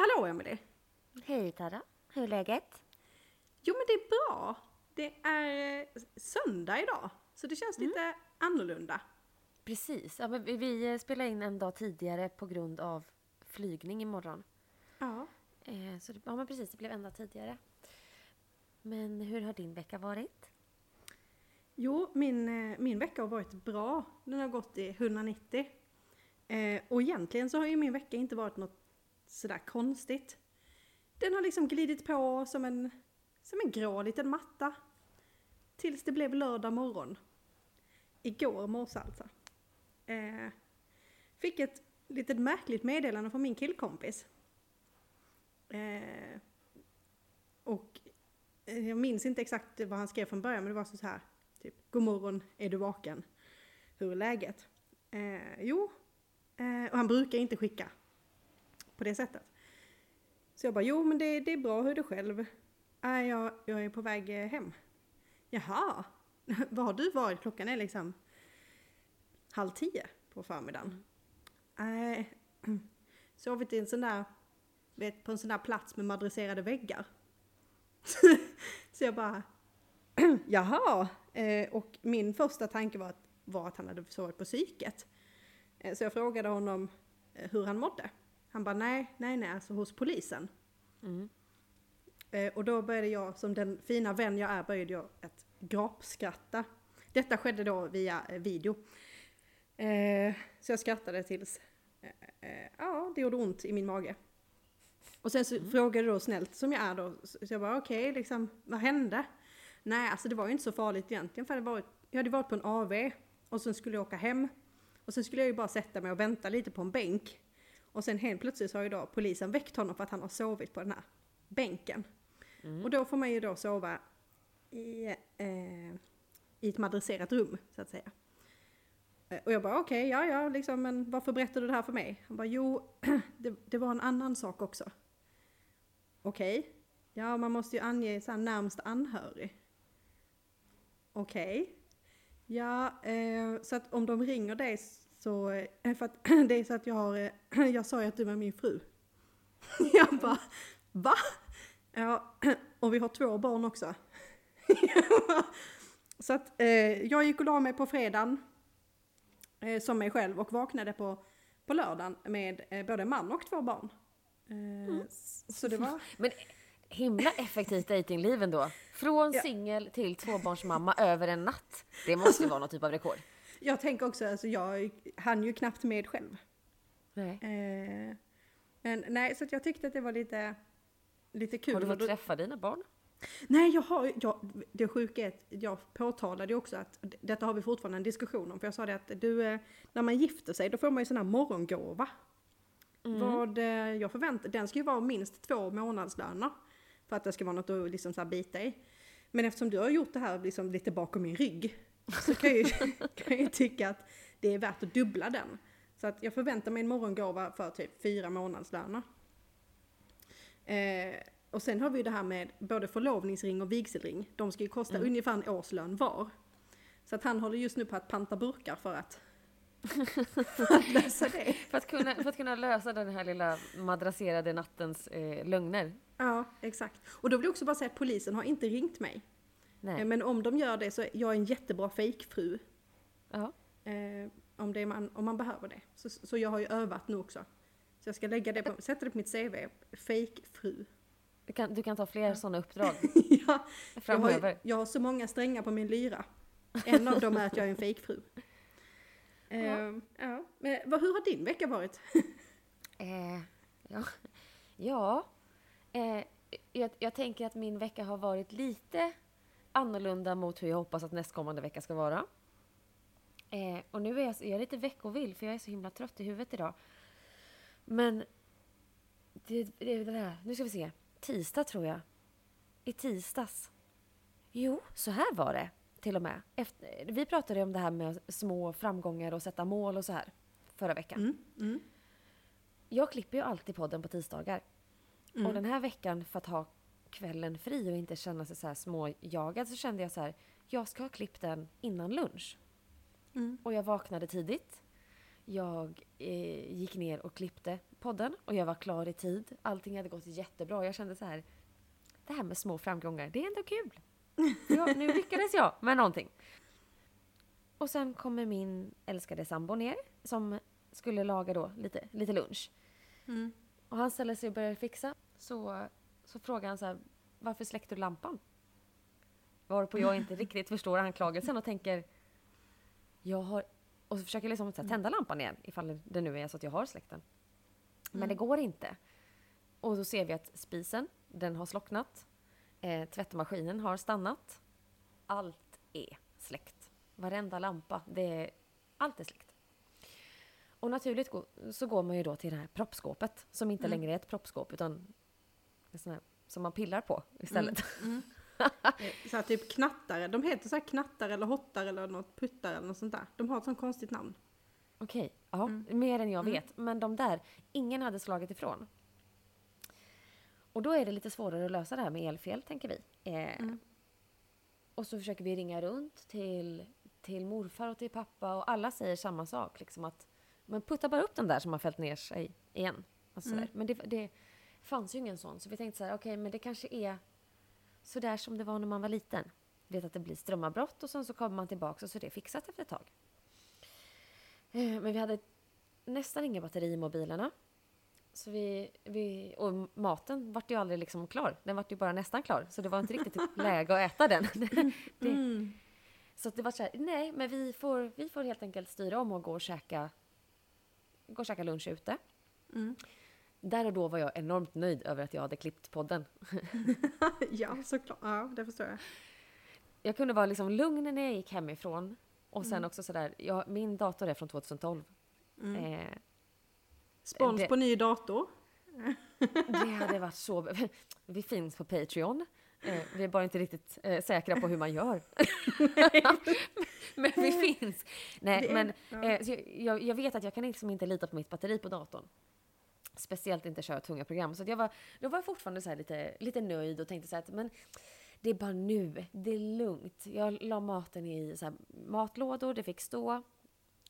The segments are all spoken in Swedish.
hallå Emelie! Hej Tara, hur är läget? Jo men det är bra. Det är eh, söndag idag, så det känns lite annorlunda. Precis, ja, men vi, vi spelar in en dag tidigare på grund av flygning imorgon. Ja. Eh, så det, ja men precis, det blev en dag tidigare. Men hur har din vecka varit? Jo, min, eh, min vecka har varit bra. Den har gått i 190. Eh, och egentligen så har ju min vecka inte varit något sådär konstigt. Den har liksom glidit på som en, som en grå liten matta. Tills det blev lördag morgon. Igår morse alltså. Eh, fick ett litet märkligt meddelande från min killkompis. Eh, och eh, jag minns inte exakt vad han skrev från början men det var så här. Typ, God morgon, är du vaken? Hur är läget? Eh, jo, eh, och han brukar inte skicka på det sättet. Så jag bara, jo men det, det är bra, hur är det själv? Äh, jag, jag är på väg hem. Jaha, var har du varit? Klockan är liksom halv tio på förmiddagen. Nej, sovit i en sån där, vet, på en sån där plats med madrasserade väggar. så jag bara, jaha. Eh, och min första tanke var att, var att han hade sovit på psyket. Eh, så jag frågade honom eh, hur han mådde. Han bara, nej, nej, nej, alltså hos polisen. Mm. Eh, och då började jag, som den fina vän jag är, började jag att gapskratta. Detta skedde då via eh, video. Eh, så jag skrattade tills, eh, eh, ja, det gjorde ont i min mage. Och sen så frågade då snällt, som jag är då, så jag bara okej, liksom, vad hände? Nej, alltså det var ju inte så farligt egentligen, för det var, jag hade varit på en AV och sen skulle jag åka hem. Och sen skulle jag ju bara sätta mig och vänta lite på en bänk. Och sen helt plötsligt så har ju då polisen väckt honom för att han har sovit på den här bänken. Och då får man ju då sova i, eh, i ett madrasserat rum, så att säga. Eh, Och jag bara okej, ja ja, liksom, men varför berättar du det här för mig? Han bara jo, det, det var en annan sak också. Okej, ja man måste ju ange så här, närmst anhörig. Okej. Ja, eh, så att om de ringer dig så, eh, för att det är så att jag har, eh, jag sa ju att du var min fru. Jag bara, va? Ja, och vi har två barn också. så att eh, jag gick och la mig på fredagen som mig själv och vaknade på, på lördagen med både man och två barn. S- Så det var... Men himla effektivt dejtingliv ändå. Från Ja. singel till tvåbarnsmamma över en natt. Det måste vara någon typ av rekord. Jag tänker också, alltså jag hann ju knappt med själv. Nej. Eh, men nej, så jag tyckte att det var lite, lite kul. Har du fått träffa dina barn? Nej, jag har, jag, det sjuka är att jag påtalade ju också att detta har vi fortfarande en diskussion om. För jag sa det att du, eh, när man gifter sig då får man ju sån här morgongåva. Vad eh, jag förväntar den ska ju vara minst två månadslöner. För att det ska vara något att liksom så bita i. Men eftersom du har gjort det här liksom lite bakom min rygg. Så kan jag, ju, kan jag tycka att det är värt att dubbla den. Så att jag förväntar mig en morgongåva för typ fyra månadslöner. Eh, och sen har vi ju det här med både förlovningsring och vigselring. De ska ju kosta ungefär en årslön var. Så att han håller just nu på att panta burkar för att, för att lösa det. För att kunna, för att kunna lösa den här lilla madrasserade nattens eh, lögner. Ja, exakt. Och då vill jag också bara säga att polisen har inte ringt mig. Nej. Eh, Men om de gör det så är jag en jättebra fejkfru. Ja. Eh, om, det är man, om man behöver det. Så, så jag har ju övat nu också. Så jag ska lägga det på, sätta det på mitt CV. Fejkfru. Du, kan, du kan ta fler sådana uppdrag ja, jag har, framöver. jag har så många strängar på min lyra. En av dem är att jag är en fejkfru. Eh, ja. Men vad, hur har din vecka varit? Eh, ja, ja eh, jag, jag tänker att min vecka har varit lite annorlunda mot hur jag hoppas att nästkommande vecka ska vara. Eh, och nu är jag, jag är lite veckovill för jag är så himla trött i huvudet idag. Men det, det, det där, nu ska vi se. Tisdag tror jag. I tisdags. Jo, så här var det till och med. Efter, vi pratade om det här med små framgångar och sätta mål och så här förra veckan. Mm, mm, Jag klipper ju alltid podden på tisdagar. Mm. Och den här veckan för att ha kvällen fri och inte känna sig så här småjagad så kände jag så här, jag ska ha klippt den innan lunch. Mm. Och jag vaknade tidigt. Jag eh, gick ner och klippte podden och jag var klar i tid. Allting hade gått jättebra. Jag kände så här, det här med små framgångar, det är ändå kul. Ja, nu lyckades jag med någonting. Och sen kommer min älskade sambo ner som skulle laga då lite, lite lunch. Mm. Och han ställer sig och börjar fixa. Så, så frågar han så här, varför släckte du lampan? Varpå jag inte riktigt förstår anklagelsen och tänker, jag har... Och så försöker jag liksom så här, tända lampan igen ifall det nu är så att jag har släckt den. Men det går inte. Och då ser vi att spisen, den har slocknat. Eh, tvättmaskinen har stannat. Allt är släckt. Varenda lampa, det är, allt är släckt. Och naturligt så går man ju då till det här proppskåpet som inte längre är ett proppskåp utan en sån här, som man pillar på istället. Så här, typ knattare, de heter så här knattare eller hottar eller något puttar eller något sånt där. De har ett sånt konstigt namn. Okej, ja, mer än jag vet. Men de där, ingen hade slagit ifrån. Och då är det lite svårare att lösa det här med elfel, tänker vi. Eh, Och så försöker vi ringa runt till, till morfar och till pappa och alla säger samma sak. Liksom att, men putta bara upp den där som har fällt ner sig igen. Alltså sådär. Men det, det fanns ju ingen sån. Så vi tänkte så här, okej, men det kanske är sådär som det var när man var liten. Vet att det blir strömavbrott och sen så kommer man tillbaka och så är det fixat efter ett tag. Eh, Men vi hade nästan inga batteri i mobilerna. Så vi, vi, och maten vart ju aldrig liksom klar. Den vart ju bara nästan klar. Så det var inte riktigt läge att äta den. det, Så att det var så här, nej men vi får, vi får helt enkelt styra om och gå och käka, gå och käka lunch ute. Där och då var jag enormt nöjd över att jag hade klippt podden. ja, såklart. Ja, det förstår jag. Jag kunde vara liksom lugn när jag gick hemifrån. Och sen också sådär, jag, min dator är från 2012. Eh, Spons Det- på ny dator. Det hade varit så... Vi finns på Patreon. Eh, vi är bara inte riktigt eh, säkra på hur man gör. men vi finns. Nej, men eh, jag, jag vet att jag kan liksom inte lita på mitt batteri på datorn. Speciellt inte köra tunga program. Så jag var, då var jag fortfarande så lite, lite nöjd och tänkte så här att men det är bara nu, det är lugnt. Jag la maten i så här matlådor, det fick stå.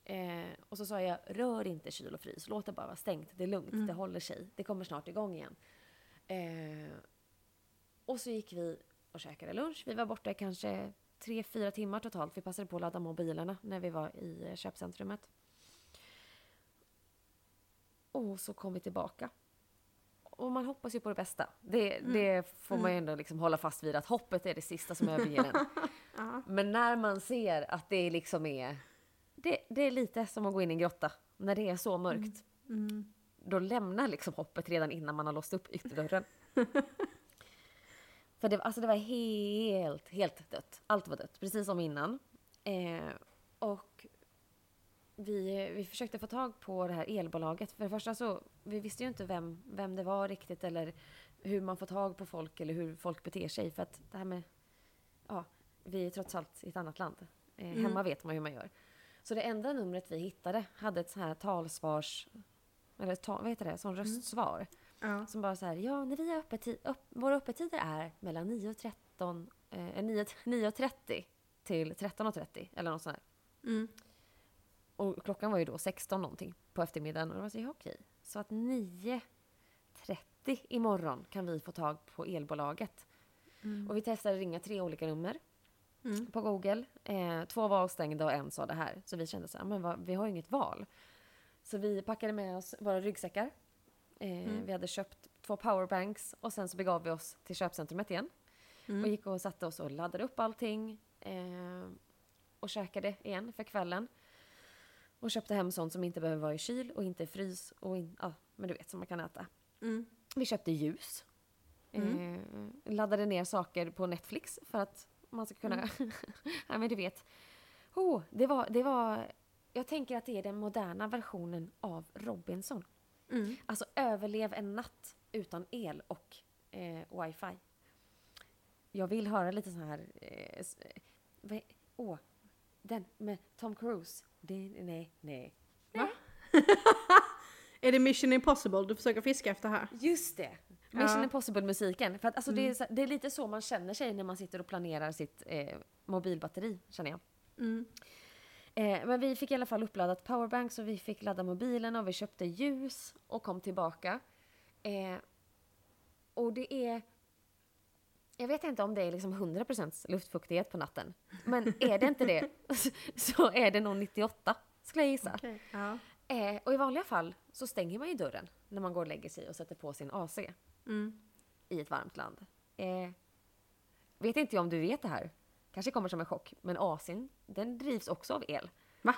Eh, och så sa jag, rör inte kyl och frys, låt det bara vara stängt. Det är lugnt, det håller sig. Det kommer snart igång igen. Eh, och så gick vi och käkade lunch. Vi var borta kanske tre, fyra timmar totalt. Vi passade på att ladda mobilerna när vi var i eh, köpcentrumet. Och så kom vi tillbaka. Och man hoppas ju på det bästa. Det, det får man ju ändå liksom hålla fast vid, att hoppet är det sista som överger en. Men när man ser att det liksom är... Det, det är lite som att gå in i en grotta. När det är så mörkt. Mm. Då lämnar liksom hoppet redan innan man har låst upp ytterdörren. För det, alltså det var helt, helt dött. Allt var dött, precis som innan. Eh, och vi, vi försökte få tag på det här elbolaget. För det första så, vi visste ju inte vem, vem det var riktigt eller hur man får tag på folk eller hur folk beter sig. För att det här med, ja, vi är trots allt i ett annat land. Eh, Hemma vet man hur man gör. Så det enda numret vi hittade hade ett så här talsvars, eller ta, vad heter det, som röstsvar. Ja. Som bara så här, ja, när vi har öppettid, upp, våra öppettider är mellan 9 och 13, eh, 9, 9.30 till 13.30 eller något sånt här. Mm. Och klockan var ju då 16 någonting på eftermiddagen och det var så, ja, okej. Så att 9.30 imorgon kan vi få tag på elbolaget. Och vi testade ringa tre olika nummer Mm. på Google. Eh, två var avstängda och en sa det här. Så vi kände så här, men vad, vi har ju inget val. Så vi packade med oss våra ryggsäckar. Eh, Vi hade köpt två powerbanks och sen så begav vi oss till köpcentrumet igen. Och gick och satte oss och laddade upp allting. Eh, och käkade igen för kvällen. Och köpte hem sånt som inte behöver vara i kyl och inte i frys. Och in, ja, men du vet, som man kan äta. Mm. Vi köpte ljus. Eh, laddade ner saker på Netflix för att man ska kunna... ja, men du vet. Oh, det, var, det var... Jag tänker att det är den moderna versionen av Robinson. Mm. Alltså överlev en natt utan el och eh, wifi. Jag vill höra lite så här... Eh, eh, Åh, den med Tom Cruise. Det, nej, nej. Är det Mission Impossible du försöker fiska efter här? Just det! Mission Ja. Impossible-musiken. För att, alltså, det, är, så- det är lite så man känner sig när man sitter och planerar sitt eh, mobilbatteri, känner jag. Mm. Eh, men vi fick i alla fall uppladdat powerbank så vi fick ladda mobilen och vi köpte ljus och kom tillbaka. Eh, och det är... Jag vet inte om det är liksom 100% luftfuktighet på natten. Men är det inte det så är det nog 98 skulle jag gissa. Okej, Ja. Eh, och i vanliga fall så stänger man ju dörren när man går och lägger sig och sätter på sin AC Mm. i ett varmt land. Eh, vet inte jag om du vet det här. Kanske kommer som en chock. Men AC'n, den drivs också av el. Va?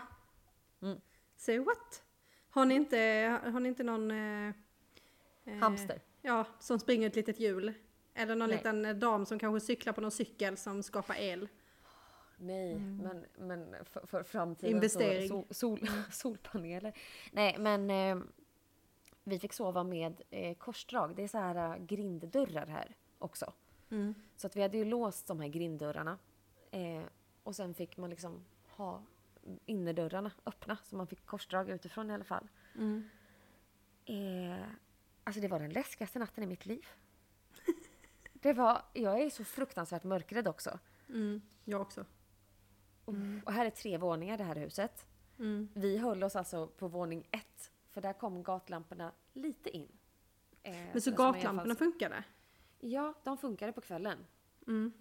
Mm. Say what? Har ni inte, har ni inte någon... Eh, eh, Hamster. Ja, som springer ett litet hjul. Eller någon Nej. liten eh, dam som kanske cyklar på någon cykel som skapar el. Nej, men, men för, för framtiden Investering. så sol, sol, solpaneler. Nej, men eh, vi fick sova med eh, korsdrag. Det är så här eh, grinddörrar här också. Mm. Så att vi hade ju låst de här grinddörrarna. Eh, och sen fick man liksom ha innerdörrarna öppna så man fick korsdrag utifrån i alla fall. Mm. Eh, alltså det var den läskigaste natten i mitt liv. Det var, jag är så fruktansvärt mörkrädd också. Mm. Jag också. Och här är tre våningar det här huset. Mm. Vi höll oss alltså på våning ett, för där kom gatlamporna lite in. Eh, Men så alla fall- gatlamporna funkade? Ja, de funkade på kvällen. Mm.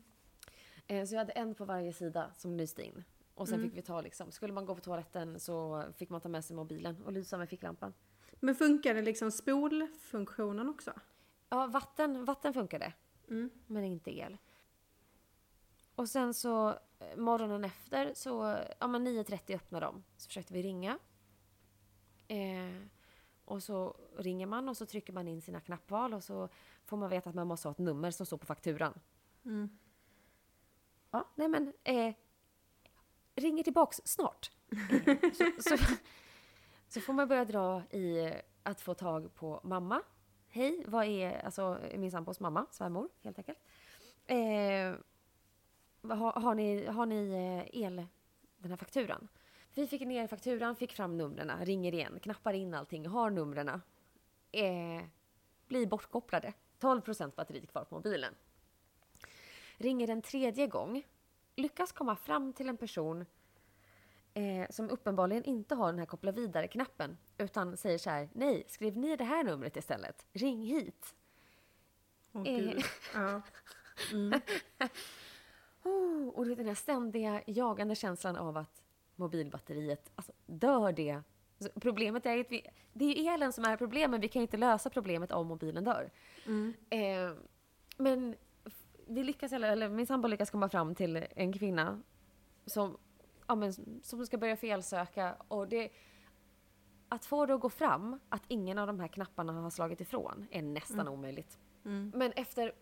Eh, så jag hade en på varje sida som lyste in. Och sen Mm. fick vi ta liksom, skulle man gå på toaletten så fick man ta med sig mobilen och lysa med ficklampan. Men funkade liksom spolfunktionen också? Ja, vatten, vatten funkade, Mm. men inte el. Och sen så eh, morgonen efter så, ja men 9.30 öppnade de. Så försökte vi ringa. Eh, och så ringer man och så trycker man in sina knappval och så får man veta att man måste ha ett nummer som står på fakturan. Mm. Ja, nej men eh, ringer tillbaks snart. Så, så, så får man börja dra i att få tag på mamma. Hej, vad är, alltså min sambos mamma, svärmor helt enkelt. Eh, har, har ni, har ni eh, el, den här fakturan? Vi fick ner fakturan, fick fram numren, ringer igen, knappar in allting, har numren. Eh, blir bortkopplade. 12% batteri kvar på mobilen. Ringer en tredje gång, lyckas komma fram till en person eh, som uppenbarligen inte har den här koppla vidare-knappen utan säger så här, nej, skriv ner det här numret istället, ring hit. Åh Eh. gud. Ja. Mm. Oh, och det är den här ständiga jagande känslan av att mobilbatteriet, alltså dör det? Alltså, problemet är ju att vi, det är elen som är problemet, vi kan ju inte lösa problemet om mobilen dör. Mm. Eh, men vi lyckas, eller, eller min sambo lyckas komma fram till en kvinna som, ja, men, som ska börja felsöka och det att få det att gå fram, att ingen av de här knapparna har slagit ifrån, är nästan omöjligt. Mm. Men efter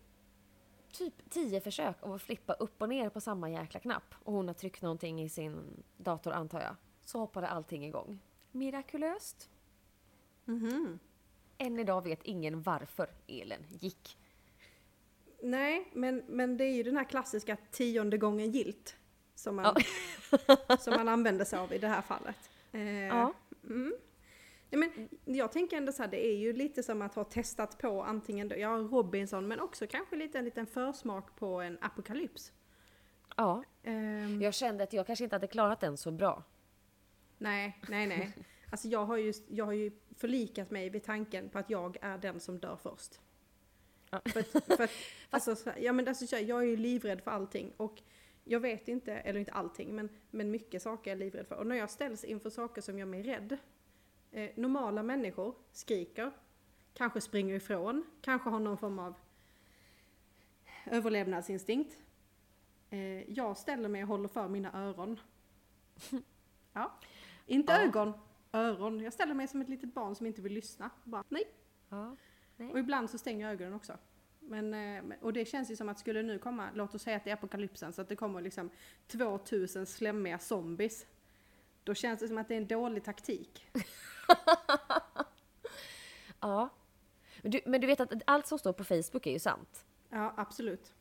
typ tio försök av att flippa upp och ner på samma jäkla knapp och hon har tryckt någonting i sin dator antar jag, så hoppade allting igång. Mirakulöst. Mhm. Än idag vet ingen varför elen gick. Nej, men, men det är ju den här klassiska tionde gången gilt som man, som man använder sig av i det här fallet. Eh, Ja. Mm. Nej, men jag tänker ändå så här, det är ju lite som att ha testat på antingen ja, Robinson men också kanske lite en liten försmak på en apokalyps. Ja, Ehm, jag kände att jag kanske inte hade klarat den så bra. Nej, nej, nej. Alltså jag har, ju, jag har ju förlikat mig vid tanken på att jag är den som dör först. Ja. För att, för att, alltså, ja, men alltså, jag är ju livrädd för allting och jag vet inte, eller inte allting, men, men mycket saker är jag livrädd för. Och när jag ställs inför saker som gör mig rädd, eh, normala människor skriker, kanske springer ifrån, kanske har någon form av överlevnadsinstinkt. Eh, jag ställer mig och håller för mina öron. Ja. Inte Ja. ögon, öron. Jag ställer mig som ett litet barn som inte vill lyssna. Bara, nej. Ja. Och ibland så stänger jag ögonen också. Men, eh, och det känns ju som att skulle nu komma, låt oss säga att det är apokalypsen, så att det kommer liksom 2000 slemmiga zombies. Då känns det som att det är en dålig taktik. ja. Men, du, men du vet att allt som står på Facebook är ju sant. Ja, absolut.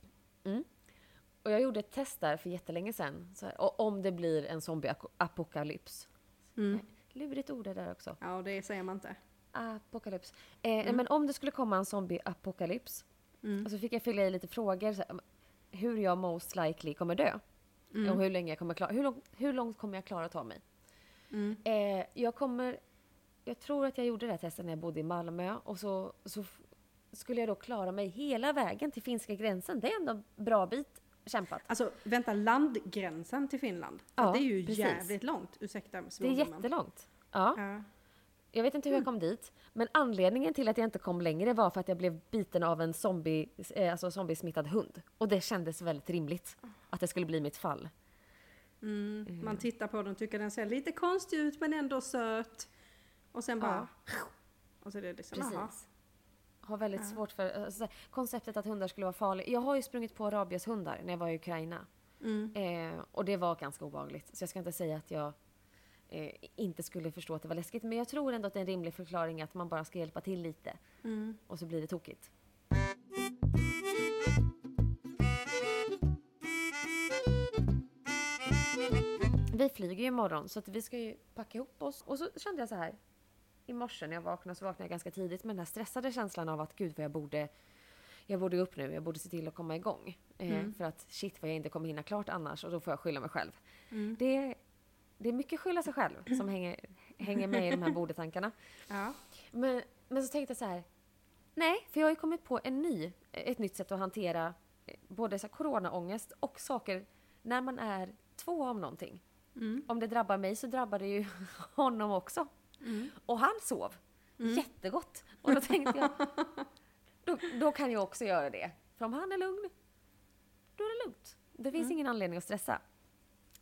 Och jag gjorde ett test där för jättelänge sedan. Här, och om det blir en zombie-apokalyps. Mm. Lurigt ord det där också. Ja, det säger man inte. Apokalyps. Eh, Men om det skulle komma en zombie-apokalyps. Mm. Och så fick jag fylla i lite frågor. Så här, hur jag most likely kommer dö. Mm. Och hur länge jag kommer klara, hur, lång, hur långt kommer jag klara att ta mig? Mm. Eh, jag kommer, jag tror att jag gjorde det här testet när jag bodde i Malmö och så, så skulle jag då klara mig hela vägen till finska gränsen. Det är ändå en bra bit kämpat. Alltså vänta, landgränsen till Finland? Ja, det är ju precis. jävligt långt, ursäkta Det är jättelångt. Ja. Ja. Jag vet inte hur jag kom dit, men anledningen till att jag inte kom längre var för att jag blev biten av en zombie, eh, alltså zombiesmittad hund. Och det kändes väldigt rimligt att det skulle bli mitt fall. Mm. Man tittar på den och tycker den ser lite konstig ut men ändå söt. Och sen bara... Och så är det liksom. Precis. Har väldigt svårt för alltså, konceptet att hundar skulle vara farliga. Jag har ju sprungit på rabieshundar när jag var i Ukraina. Mm. Eh, och det var ganska obehagligt. Så jag ska inte säga att jag eh, inte skulle förstå att det var läskigt. Men jag tror ändå att det är en rimlig förklaring att man bara ska hjälpa till lite. Mm. Och så blir det tokigt. Vi flyger ju imorgon så att vi ska ju packa ihop oss. Och så kände jag så här. I morse när jag vaknade så vaknade jag ganska tidigt med den här stressade känslan av att gud vad jag borde jag borde gå upp nu, jag borde se till att komma igång. Eh, För att shit vad jag inte kommer hinna klart annars och då får jag skylla mig själv. Det, det är mycket skylla sig själv som hänger, hänger med i de här bordetankarna. Ja. Men, men så tänkte jag så här. Nej, för jag har ju kommit på en ny, ett nytt sätt att hantera eh, både så coronaångest och saker när man är två om någonting. Mm. Om det drabbar mig så drabbar det ju honom också. Mm. Och han sov jättegott. Och då tänkte jag, då, då kan jag också göra det. För om han är lugn, då är det lugnt. Det finns ingen anledning att stressa.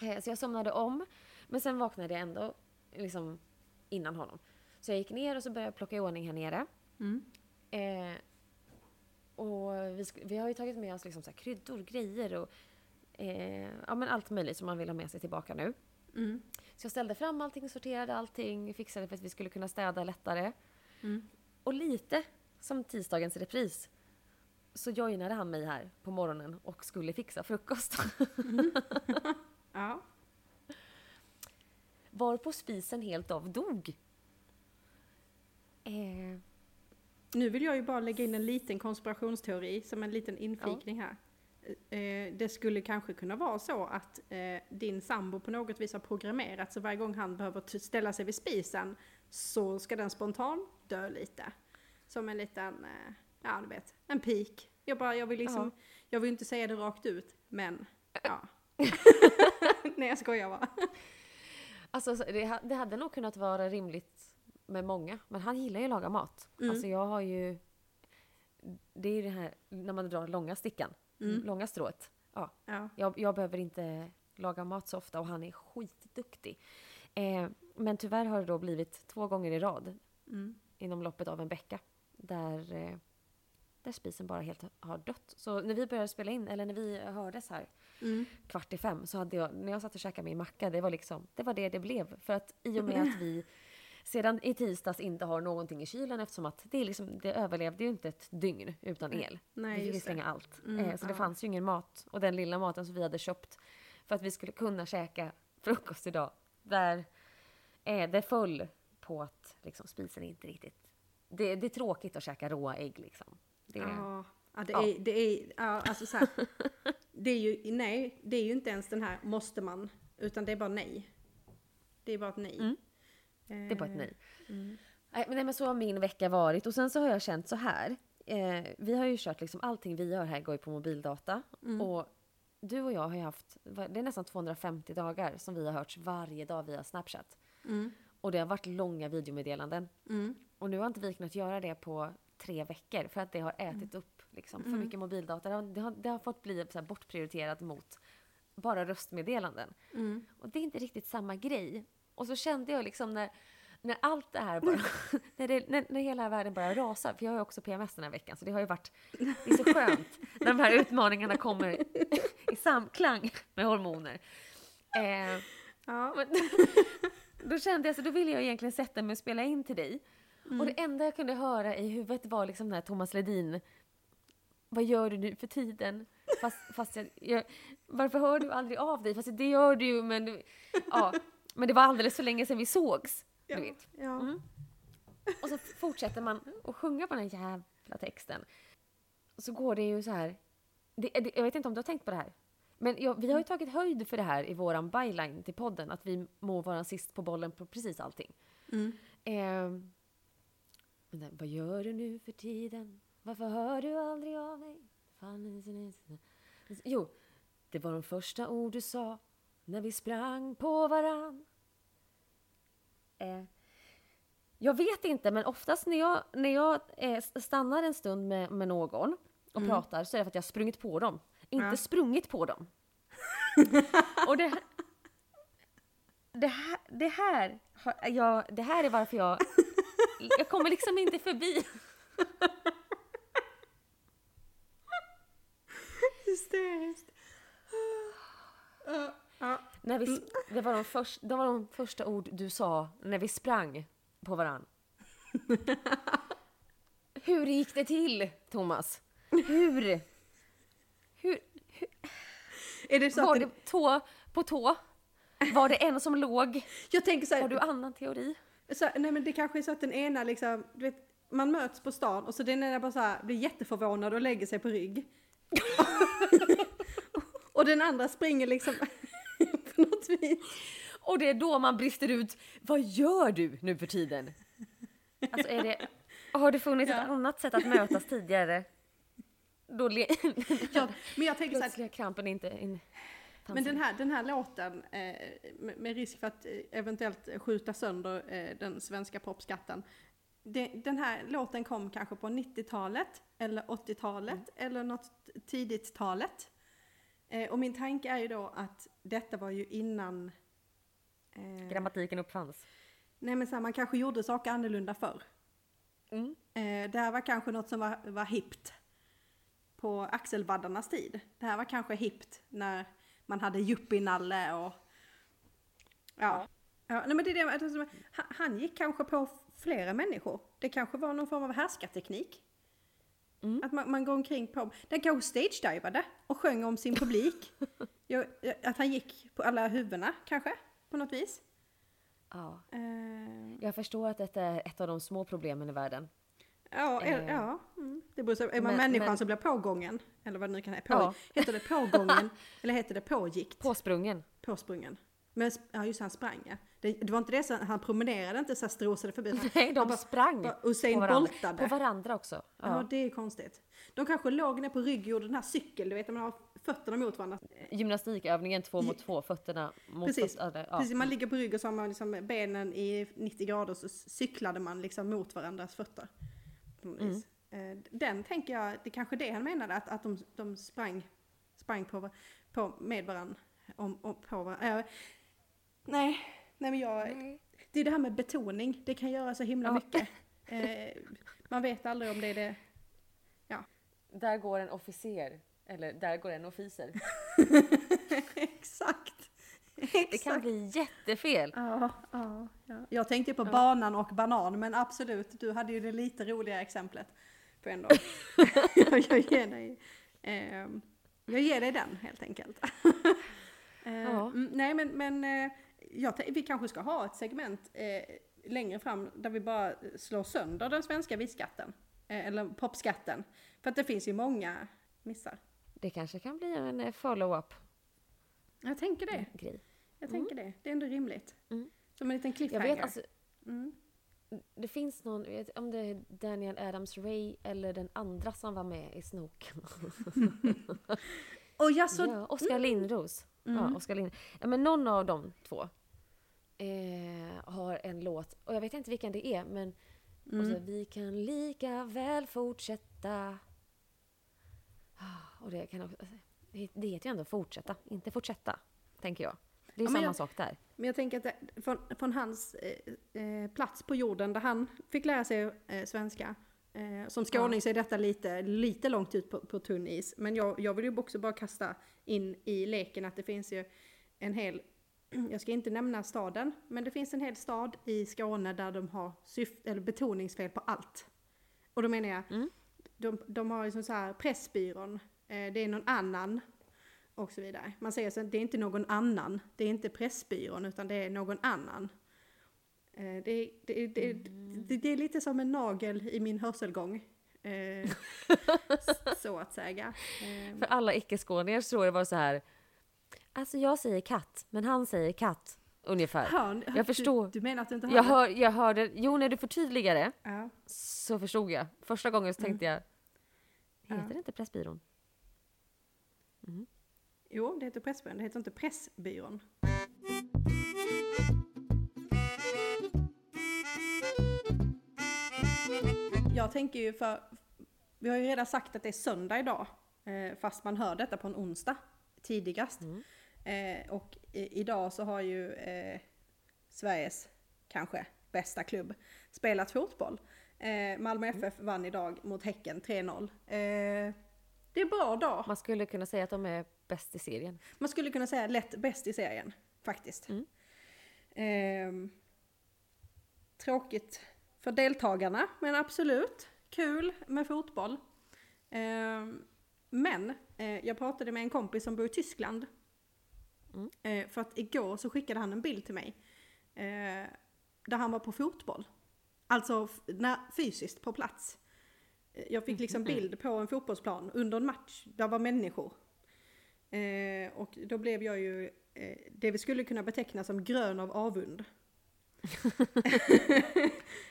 Eh, Så jag somnade om, men sen vaknade jag ändå liksom innan honom. Så jag gick ner och så började jag plocka i ordning här nere. Mm. Eh, och vi, vi har ju tagit med oss liksom så här kryddor, grejer och eh, ja, men allt möjligt som man vill ha med sig tillbaka nu. Mm. Så jag ställde fram allting, sorterade allting, fixade för att vi skulle kunna städa lättare. Mm. Och lite som tisdagens repris så joinade han mig här på morgonen och skulle fixa frukost. Ja. Var på spisen helt av dog. Eh, Nu vill jag ju bara lägga in en liten konspirationsteori som en liten infikning här. Eh, Det skulle kanske kunna vara så att eh, din sambo på något vis har programmerat så varje gång han behöver ställa sig vid spisen så ska den spontant dö lite. Som en liten, eh, ja du vet, en pik. Jag bara, jag vill liksom, jag vill inte säga det rakt ut, men ja. Nej jag skojar bara. Alltså så det, det hade nog kunnat vara rimligt med många, men han gillar ju att laga mat. Mm. Alltså jag har ju... Det är ju det här när man drar långa stickan, Mm. långa strået. Ja, Ja. Jag, jag behöver inte laga mat så ofta och han är skitduktig. Eh, men tyvärr har det då blivit två gånger i rad Mm. inom loppet av en vecka där, eh, där spisen bara helt har dött. Så när vi började spela in, eller när vi hördes här Mm. kvart i fem, så hade jag, när jag satt och käkade min macka, det var liksom, det var det det blev. För att i och med att vi sedan i tisdags inte har någonting i kylen eftersom att det, liksom, det överlevde ju inte ett dygn utan el. Nej, vi fick det. slänga allt. Mm, eh, så det ja. fanns ju ingen mat. Och den lilla maten som vi hade köpt för att vi skulle kunna käka frukost idag, där eh, det föll på att liksom, spisen inte riktigt... Det, det är tråkigt att käka råa ägg liksom. Det, Ja, ja, det. Är, det är, ja, alltså så här, det är ju, nej, det är ju inte ens den här måste man, utan det är bara nej. Det är bara ett nej. Mm. Det är bara ett nej. Mm. Nej, men, nej, men så har min vecka varit. Och sen så har jag känt så här. Eh, vi har ju kört liksom allting vi gör här går ju på mobildata. Mm. Och du och jag har ju haft, det är nästan 250 dagar som vi har hörts varje dag via Snapchat. Mm. Och det har varit långa videomeddelanden. Mm. Och nu har inte vi kunnat göra det på tre veckor för att det har ätit upp liksom, för mycket mobildata. Det har, det har, det har fått bli så bortprioriterat mot bara röstmeddelanden. Mm. Och det är inte riktigt samma grej. Och så kände jag liksom när, när allt det här bara, när, det, när, när hela världen bara rasar, för jag har ju också PMS den här veckan, så det har ju varit, det är så skönt när de här utmaningarna kommer i samklang med hormoner. Eh, Ja. men, då kände jag så, då ville jag egentligen sätta mig och spela in till dig. Och det enda jag kunde höra i huvudet var liksom den här Thomas Ledin, vad gör du nu för tiden? Fast, fast jag, jag, varför hör du aldrig av dig? Fast det gör du ju, men, du- ja, men det var alldeles för länge sedan vi sågs. Du Ja. vet. Ja. Mm. Och så fortsätter man att sjunga på den här jävla texten. Och så går det ju så här. Det, det, jag vet inte om du har tänkt på det här. Men ja, vi har ju tagit höjd för det här i våran byline till podden, att vi må vara sist på bollen på precis allting. Mm. Eh, men där, vad gör du nu för tiden? Varför hör du aldrig av mig? Fan, Jo, det var de första ord du sa när vi sprang på varann. Eh, jag vet inte, men oftast när jag, när jag eh, stannar en stund med, med någon och pratar så är det för att jag har sprungit på dem. Inte Ja. sprungit på dem. och det, det här, det här, jag, det här är varför jag, jag kommer liksom inte förbi. Hysteriskt. Ja. När vi, det, var de först, det var de första ord du sa när vi sprang på varann. Hur gick det till, Thomas? Hur? Hur? Är det så Var att det det, tå på tå? Var det en som låg? jag tänker så Har här, du annan teori? Så, nej men det kanske är så att den ena liksom, du vet, man möts på stan och så den ena bara så här, blir jätteförvånad och lägger sig på rygg. och den andra springer liksom på något vis. Och det är då man brister ut. Vad gör du nu för tiden? Alltså är det, har det funnits Ja. ett annat sätt att mötas tidigare? Då le, Ja, men jag tänker så här, krampen inte in. Men den här, den här låten, eh, med, risk för att eh, eventuellt skjuta sönder eh, den svenska popskatten. Den här låten kom kanske på 90-talet, eller 80-talet, eller något tidigt talet. Och min tanke är ju då att detta var ju innan... Eh, Grammatiken uppfanns. nej men så här, man kanske gjorde saker annorlunda förr. Mm. Eh, det här var kanske något som var, var hippt på axelvaddarnas tid. Det här var kanske hippt när man hade yuppie-nalle och... Ja. ja. nej men det är det, alltså, han, gick kanske på flera människor. Det kanske var någon form av härskarteknik. Mm. Att man, man går omkring på... Den kanske stage-divade och sjöng om sin publik. ja, att han gick på alla huvudena kanske, på något vis. Ja. Eh, Jag förstår att detta är ett av de små problemen i världen. Ja, är, Eh. ja mm. det beror på, är man Men- människan men- som blir pågången? Eller vad det nu kan heta. På, Ja. Heter det pågången? eller heter det pågikt? Påsprungen. Påsprungen. Men ja, just han sprang ja. Det, det var inte det, så, han promenerade inte så strosade förbi. Han, Nej, han de bara- sprang bara Usain på varandra. Boltade. På varandra också. ja. Ja. det är konstigt. De kanske låg ner på rygg och gjorde den här cykel, du vet när man har fötterna mot varandra. Gymnastikövningen två mot två, fötterna mot Precis. fötterna. Ja. Precis, man ligger på rygg och så har man liksom benen i 90 grader så cyklade man liksom mot varandras fötter. På något Mm. vis. Eh, Den tänker jag, det kanske det han menade, att, att de, de sprang, sprang på, på, med varandra. Om, om, på varandra. Eh, nej, nej men jag, Nej. det är det här med betoning, det kan göra så himla Ja. mycket. Eh, man vet aldrig om det är det. Där går en officer. Eller där går en officer. Exakt. Det kan bli jättefel. Ja, ja, ja. Jag tänkte på banan och banan, men absolut, du hade ju det lite roliga exemplet. På ändå. jag, jag, ger dig, ehm, jag ger dig den helt enkelt. Eh, Ja. mm, nej men, men eh, jag, vi kanske ska ha ett segment eh, längre fram där vi bara slår sönder den svenska visskatten. Eh, eller popskatten. För att det finns ju många missar. Det kanske kan bli en eh, follow-up Jag tänker det. grej. Jag tänker det. Det är ändå rimligt. Mm. Som en liten Jag cliffhanger. vet alltså, mm. det finns någon, jag vet, om det är Daniel Adams-Ray eller den andra som var med i Snook. Och jag så... ja, Oskar Lindros. Mm. Ja, Oskar Lind. Ja, men någon av de två eh, har en låt, och jag vet inte vilken det är, men Mm. och så, vi kan lika väl fortsätta. Ah, Och det kan också, det heter ju ändå fortsätta, inte fortsätta, tänker jag. Det är Ja, men samma jag- sak där. Men jag tänker att det, från, från hans eh, eh, plats på jorden där han fick lära sig eh, svenska. Eh, som skåning så är detta lite, lite långt ut på, på tunn is. Men jag, jag vill ju också bara kasta in i leken att det finns ju en hel, jag ska inte nämna staden, men det finns en hel stad i Skåne där de har syft, eller betoningsfel på allt. Och då menar jag, Mm. de, de har liksom så här Pressbyrån, det är någon annan och så vidare. Man säger så att det är inte någon annan, det är inte Pressbyrån utan det är någon annan. Eh, det, det, det, det, det är lite som en nagel i min hörselgång. Eh, så att säga. Eh, För alla icke-skåningar så tror jag det var så här Alltså jag säger katt, men han säger katt. Ungefär. Hör, Jag förstår. Du, du menar att du inte hör Jag, hör, jag hörde, jo när du förtydligade Ja. så förstod jag. Första gången så tänkte jag, heter Mm. Ja. det inte Pressbyrån? Jo, det heter Pressbyrån, det heter inte Pressbyrån. Jag tänker ju för, vi har ju redan sagt att det är söndag idag, eh, fast man hör detta på en onsdag tidigast. Eh, och i, idag så har ju eh, Sveriges kanske bästa klubb spelat fotboll. Eh, Malmö FF vann idag mot Häcken 3-0. Det är bra dag. Man skulle kunna säga att de är bäst i serien. Man skulle kunna säga lätt bäst i serien, faktiskt. Mm. Ehm, tråkigt för deltagarna, men absolut kul med fotboll. Ehm, men eh, jag pratade med en kompis som bor i Tyskland. Mm. Eh, för att igår så skickade han en bild till mig. Eh, där han var på fotboll. Alltså när, fysiskt på plats. Jag fick liksom bild på en fotbollsplan under en match. Där var människor. Eh, och då blev jag ju eh, det vi skulle kunna beteckna som grön av avund.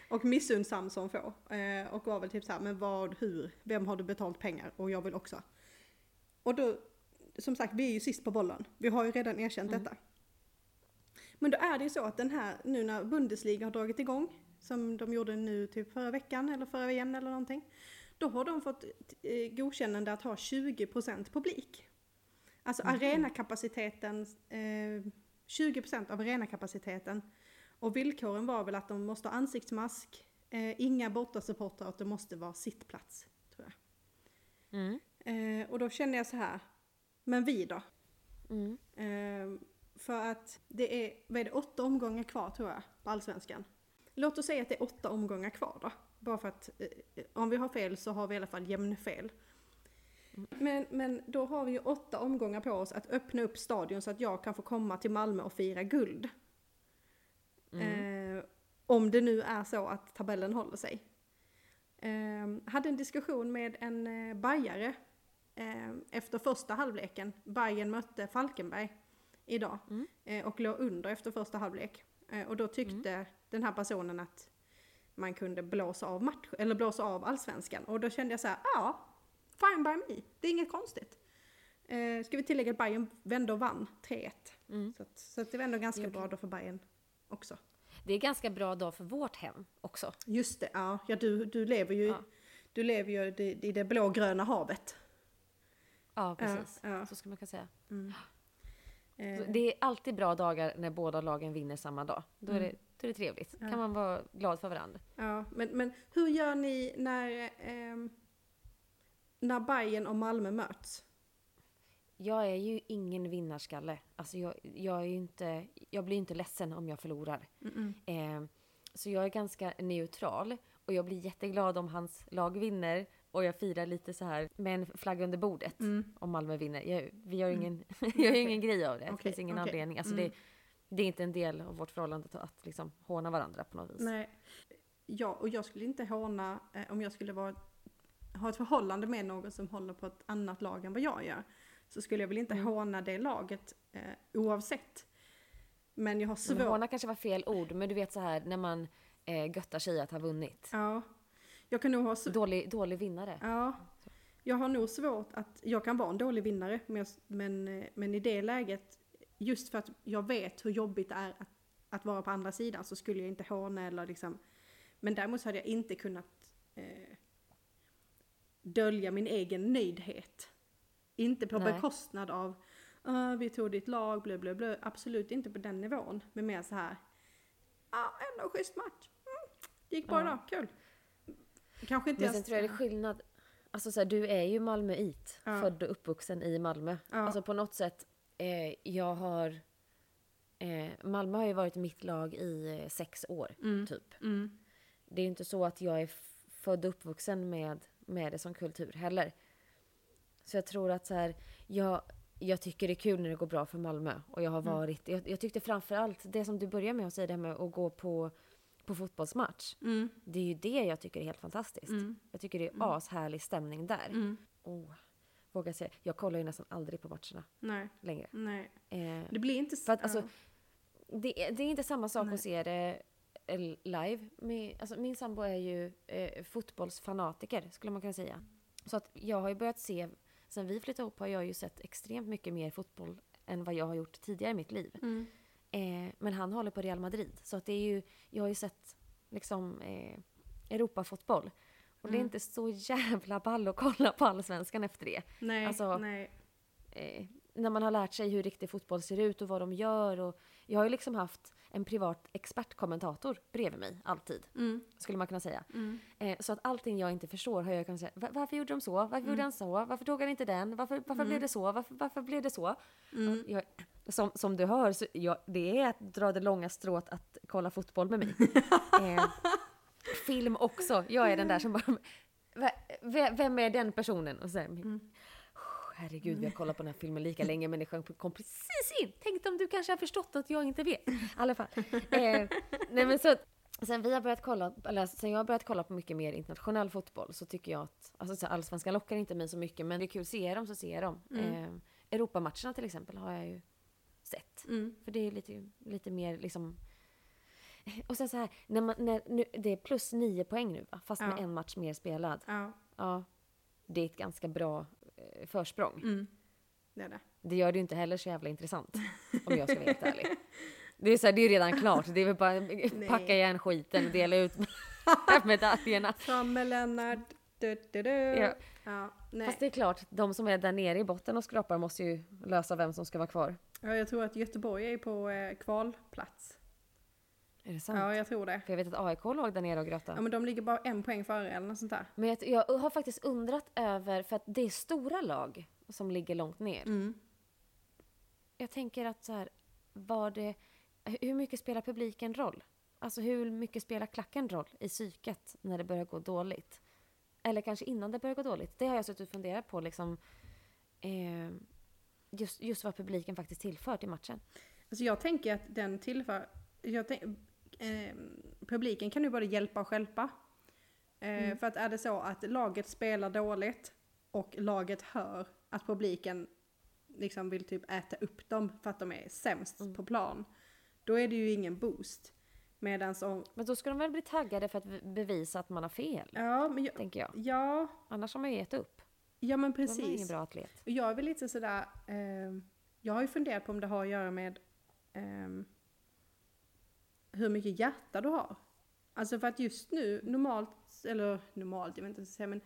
och missundsam som få. Eh, och var väl typ så här, men vad, hur, vem har du betalt pengar? Och jag vill också. Och då, som sagt, vi är ju sist på bollen. Vi har ju redan erkänt detta. Men då är det ju så att den här, nu när Bundesliga har dragit igång, som de gjorde nu typ förra veckan eller förra veckan eller någonting. Då har de fått eh, godkännande att ha 20% publik. Alltså arenakapaciteten, eh, 20% av arenakapaciteten. Och villkoren var väl att de måste ha ansiktsmask, eh, inga bortasupportrar och att det måste vara sittplats. Tror jag. Mm. Eh, och då känner jag så här, men vi då? Mm. Eh, för att det är, vad är det, åtta omgångar kvar tror jag på Allsvenskan. Låt oss säga att det är åtta omgångar kvar då. Bara för att eh, om vi har fel så har vi i alla fall jämnfel. Men, men då har vi ju åtta omgångar på oss att öppna upp stadion så att jag kan få komma till Malmö och fira guld. Eh, om det nu är så att tabellen håller sig. Eh, hade en diskussion med en eh, bajare eh, efter första halvleken. Bayern mötte Falkenberg idag Mm. eh, och låg under efter första halvlek. Eh, och då tyckte den här personen att man kunde blåsa av match, eller blåsa av allsvenskan. Och då kände jag så här, ja, fine by me. Det är inget konstigt. Eh, ska vi tillägga att Bayern vände och vann 3-1. Mm. Så, att, så att det var ändå ganska bra då för Bayern också. Det är ganska bra dag för vårt hem också. Just det, ja, ja du, du lever ju, Ja. du lever ju i, i det blågröna havet. Ja, precis. Ja, ja. Så ska man kunna säga. Så Det är alltid bra dagar när båda lagen vinner samma dag. Då är det, då är det trevligt. Ja. kan man vara glad för varandra. Ja, men, men hur gör ni när, ehm, när Bayern och Malmö möts? Jag är ju ingen vinnarskalle. Alltså jag, jag, är inte, jag blir inte ledsen om jag förlorar. Eh, så jag är ganska neutral. Och jag blir jätteglad om hans lag vinner. Och jag firar lite så här med en flagga under bordet. Om Malmö vinner. Jag, vi gör ingen, jag gör ingen grej av det. Okej, det finns ingen okej. anledning. Alltså det, det är inte en del av vårt förhållande att, liksom håna varandra på något vis. Nej. Ja, och jag skulle inte håna eh, om jag skulle vara, ha ett förhållande med någon som håller på ett annat lag än vad jag gör. Så skulle jag väl inte håna det laget eh, oavsett. Men jag har svårt... Håna kanske var fel ord. Men du vet så här när man eh, göttar sig att ha vunnit. Ja. Jag kan nog ha. Dålig, dålig vinnare. Ja. Jag har nog svårt att, jag kan vara en dålig vinnare, men, jag, men, eh, men i det läget, just för att jag vet hur jobbigt det är att, att vara på andra sidan, så skulle jag inte håna eller liksom, men däremot så hade jag inte kunnat eh, dölja min egen nöjdhet. Inte på Nej. bekostnad av, "Ah, vi tog ditt lag, blö, blö, blö. Absolut inte på den nivån, men mer så här, ja, ändå schysst match. Mm, det gick bra Ja. idag, kul. Kanske inte Men sen tror jag det är skillnad. Alltså så här, du är ju Malmöit. Ja. Född och uppvuxen i Malmö. Ja. Alltså på något sätt, eh, jag har... Eh, Malmö har ju varit mitt lag i eh, sex år, typ. Mm. Det är inte så att jag är född och uppvuxen med, med det som kultur heller. Så jag tror att så här, jag, jag tycker det är kul när det går bra för Malmö. Och jag har Mm. varit, jag, jag tyckte framförallt det som du börjar med att säga, det här med att gå på, på fotbollsmatch. Mm. Det är ju det jag tycker är helt fantastiskt. Jag tycker det är ashärlig stämning där. Mm. Oh, vågar säga, jag kollar ju nästan aldrig på matcherna Nej, längre. nej. Eh, Det blir inte... s- För att, alltså, det, är- det är inte samma sak Nej. att se det eh, live. Min, alltså, min sambo är ju eh, fotbollsfanatiker, skulle man kunna säga. Så att jag har ju börjat se, sen vi flyttade ihop har jag ju sett extremt mycket mer fotboll än vad jag har gjort tidigare i mitt liv. Mm. Eh, men han håller på Real Madrid. Så att det är ju, jag har ju sett liksom eh, Europafotboll. Och det är Mm. inte så jävla ball att kolla på Allsvenskan efter det. Nej, alltså- nej. Eh, när man har lärt sig hur riktig fotboll ser ut och vad de gör. Och jag har ju liksom haft en privat expertkommentator bredvid mig, alltid. Mm. Skulle man kunna säga. Mm. Eh, så att allting jag inte förstår har jag kunnat säga, "Va- varför gjorde de så? Varför gjorde han så? Varför tog han inte den? Varför, varför blev det så? Varför, varför blev det så? Mm. Jag, som, som du hör, så jag, det är att dra det långa strået att kolla fotboll med mig. eh, film också. Jag är den där som bara, "Va- ve- vem är den personen? Och här, Mm. Herregud, vi har kollat på den här filmen lika länge, människan kom precis in. Tänk om du kanske har förstått att jag inte vet. I alla fall. Eh, nej men så, sen vi har börjat kolla, eller sen jag har börjat kolla på mycket mer internationell fotboll så tycker jag att, alltså så allsvenskan lockar inte mig så mycket, men det är kul, ser dem så ser dem. Eh, Europamatcherna till exempel har jag ju sett. Mm. För det är lite, lite mer liksom... Och sen så här, när man, när, nu, det är plus nio poäng nu va? Fast med Ja. en match mer spelad. Ja. Ja, det är ett ganska bra eh, försprång. Mm. Det är det. Det gör det ju inte heller så jävla intressant. Om jag ska vara helt ärlig. Det är, så här, det är ju redan klart. Det är väl bara packa igen skiten och dela ut medaljerna. Fram med Lennart. Du, du, du. Ja. Ja, nej. Fast det är klart, de som är där nere i botten och skrapar måste ju lösa vem som ska vara kvar. ja, jag tror att Göteborg är på eh, kvalplats. Är det sant? Ja, jag tror det. För jag vet att AIK låg där nere och grötade. Ja, men de ligger bara en poäng före eller något sånt där. Men jag, jag har faktiskt undrat över, för att det är stora lag som ligger långt ner. Mm. Jag tänker att så här, var det, hur mycket spelar publiken roll? Alltså hur mycket spelar klacken roll i psyket när det börjar gå dåligt? Eller kanske innan det börjar gå dåligt. Det har jag suttit och funderat på liksom. Eh, just, just vad publiken faktiskt tillför till matchen. Alltså jag tänker att den tillför... Jag tänk, eh, publiken kan ju både hjälpa och stjälpa. Eh, För att är det så att laget spelar dåligt och laget hör att publiken liksom vill typ äta upp dem för att de är sämst på plan. Då är det ju ingen boost. Medan om... Men då ska de väl bli taggade för att be- bevisa att man har fel, Ja, men jag, tänker jag. ja, Annars har man ju gett upp. ja men Då är man ingen precis. bra atlet. Jag är väl lite sådär, eh, jag har ju funderat på om det har att göra med ehm, hur mycket hjärta du har. Alltså för att just nu, normalt, eller normalt, jag vet inte vad jag ska säga, men,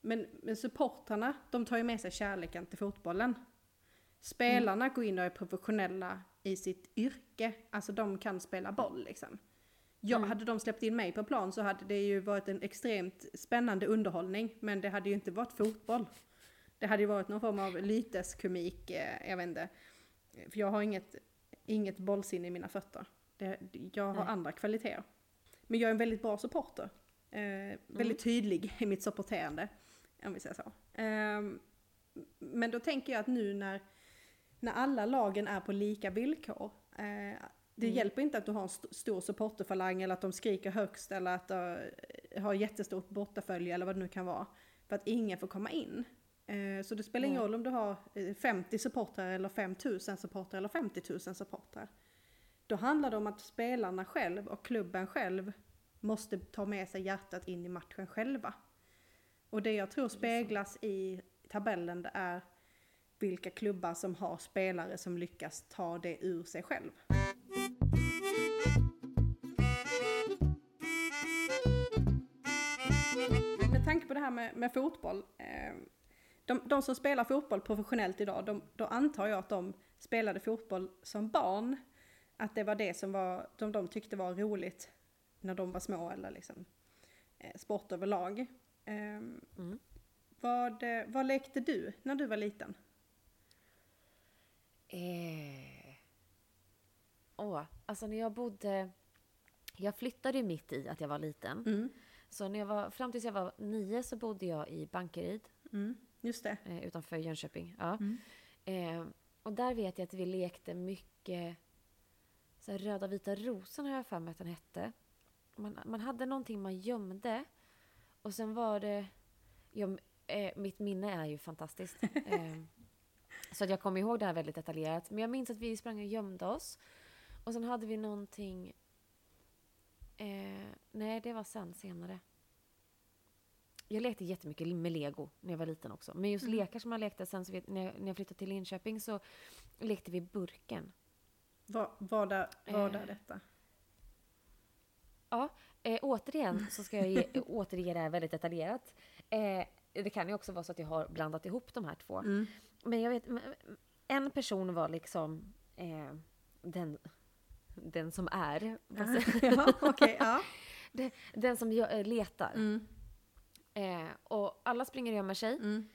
men, men supportrarna, de tar ju med sig kärleken till fotbollen. Spelarna går in och är professionella i sitt yrke, alltså de kan spela boll liksom. Ja, Hade de släppt in mig på plan så hade det ju varit en extremt spännande underhållning, men det hade ju inte varit fotboll. Det hade ju varit någon form av lyteskomik, eh, jag vet inte. För jag har inget, inget bollsinne i mina fötter. Det, jag har Nej. andra kvaliteter. Men jag är en väldigt bra supporter. Eh, väldigt tydlig i mitt supporterande, om vi säger så. Ehm, men då tänker jag att nu när, när alla lagen är på lika villkor, eh, det Mm. hjälper inte att du har en st- stor supporterfalang eller att de skriker högst eller att de har jättestort bortafölje eller vad det nu kan vara. För att ingen får komma in. Eh, Så det spelar ingen roll om du har eh, 50 supportrar eller 5000 supportrar eller 50 000 supportrar. Då handlar det om att spelarna själv och klubben själv måste ta med sig hjärtat in i matchen själva. Och det jag tror speglas i tabellen det är vilka klubbar som har spelare som lyckas ta det ur sig själv. Med tanke på det här med, med fotboll. Eh, de, de som spelar fotboll professionellt idag, de, då antar jag att de spelade fotboll som barn. Att det var det som var, de, de tyckte var roligt när de var små eller liksom eh, sport överlag. Eh, Mm. vad, eh, vad lekte du när du var liten? Eh. Åh, alltså när jag bodde... Jag flyttade ju mitt i att jag var liten. Mm. Så när jag var, fram tills jag var nio så bodde jag i Bankeryd Mm. Just det. eh, utanför Jönköping. Ja. Mm. Eh, och där vet jag att vi lekte mycket så här, Röda vita rosen har jag för mig att den hette. Man, man hade någonting man gömde. Och sen var det... Jag, eh, mitt minne är ju fantastiskt. Eh, så att jag kommer ihåg det här väldigt detaljerat. Men jag minns att vi sprang och gömde oss. Och sen hade vi någonting... Eh, nej, det var sen, senare. Jag lekte jättemycket med lego när jag var liten också. Men just Mm. lekar som jag lekte sen, så vet, när, jag, när jag flyttade till Linköping så lekte vi burken. Vad, vad, är, vad är Eh. detta? Ja, eh, återigen så ska jag ge, återge det här väldigt detaljerat. Eh, det kan ju också vara så att jag har blandat ihop de här två. Mm. Men jag vet, en person var liksom eh, den, den som är, ja, okej, ja. den, den som gö- eh, letar. Mm, Eh, och alla springer och gömmer sig. mm,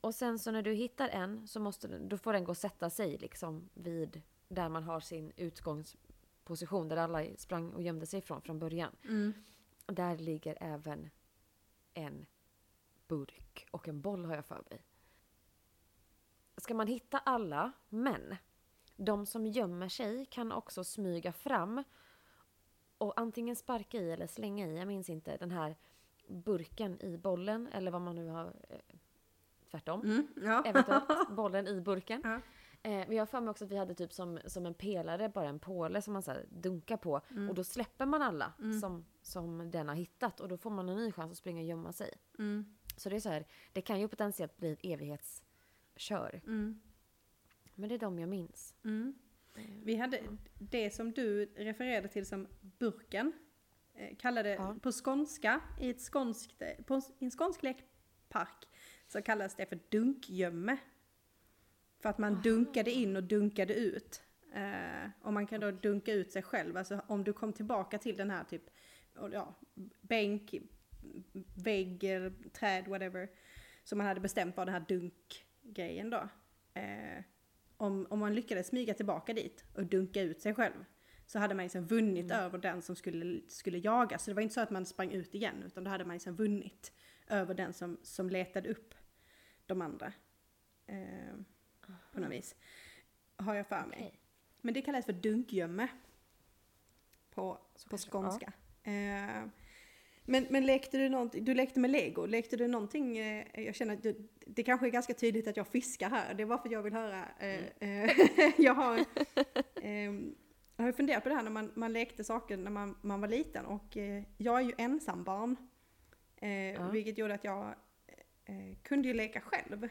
Och sen så när du hittar en så måste då får den gå och sätta sig liksom vid där man har sin utgångsposition där alla sprang och gömde sig ifrån från början. mm. Där ligger även en burk och en boll har jag för mig. Ska man hitta alla, men de som gömmer sig kan också smyga fram och antingen sparka i eller slänga i, jag minns inte, den här burken i bollen eller vad man nu har... Eh, tvärtom. Mm, ja. Eventuellt bollen i burken. Ja. Eh, men jag har för mig också att vi hade typ som, som en pelare, bara en påle som man så dunkar på. Mm. Och då släpper man alla som, som den har hittat och då får man en ny chans att springa och gömma sig. Mm, Så det är så här, det kan ju potentiellt bli ett evighetskör. mm, Men det är de jag minns. mm. Vi hade det som du refererade till som burken. eh, Kallade Ja. på skånska, i, ett skånskt, på en skånsk lekpark, så kallas det för dunkgömme. För att man dunkade in och dunkade ut. Eh, och man kan då dunka ut sig själv, alltså om du kom tillbaka till den här typ, ja, bänk, vägg, träd, whatever. Som man hade bestämt var den här dunkgrejen då. Eh, om, om man lyckades smyga tillbaka dit och dunka ut sig själv så hade man liksom vunnit över den som skulle, skulle jaga. Så det var inte så att man sprang ut igen utan då hade man liksom vunnit över den som, som letade upp de andra. Eh, på något vis. Har jag för mig. Okej. Men det kallas för dunkgömme. På, Så på skånska. Eh, men, men lekte du någonting, du lekte med lego, lekte du någonting, eh, jag känner att du, det kanske är ganska tydligt att jag fiskar här, det är varför jag vill höra. Eh, Mm. eh, jag har jag har funderat på det här när man, man lekte saker när man, man var liten och eh, jag är ju ensambarn. Eh, Ja. Vilket gjorde att jag eh, kunde ju leka själv.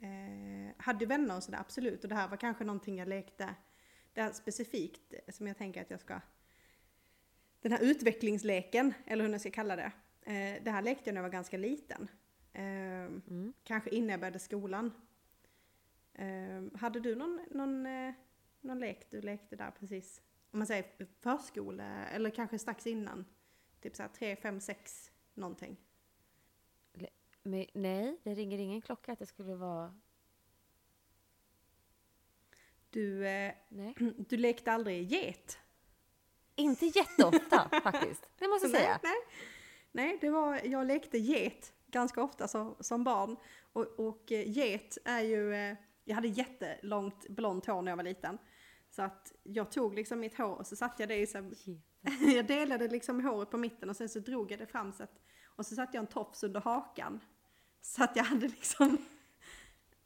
Eh, hade vänner och sådär, absolut. Och det här var kanske någonting jag lekte, det här specifikt som jag tänker att jag ska den här utvecklingsleken, eller hur jag ska kalla det. Eh, det här lekte jag när jag var ganska liten. Eh, Mm. Kanske innan jag började skolan. Eh, hade du någon, någon, eh, någon lek du lekte där precis? Om man säger förskola, eller kanske strax innan? Typ såhär 3, 5, 6 någonting. Men, nej, det ringer ingen klocka att det skulle vara... Du, eh, Nej. du lekte aldrig get? Inte jätteofta faktiskt. Det måste jag säga. Nej, nej. det var, jag lekte get ganska ofta som, som barn. Och, och eh, get är ju, eh, jag hade jättelångt blont hår när jag var liten. Så att jag tog liksom mitt hår och så satte jag det i så här, jag delade liksom håret på mitten och sen så drog jag det fram så att, och så satte jag en tofs under hakan. Så att jag hade liksom,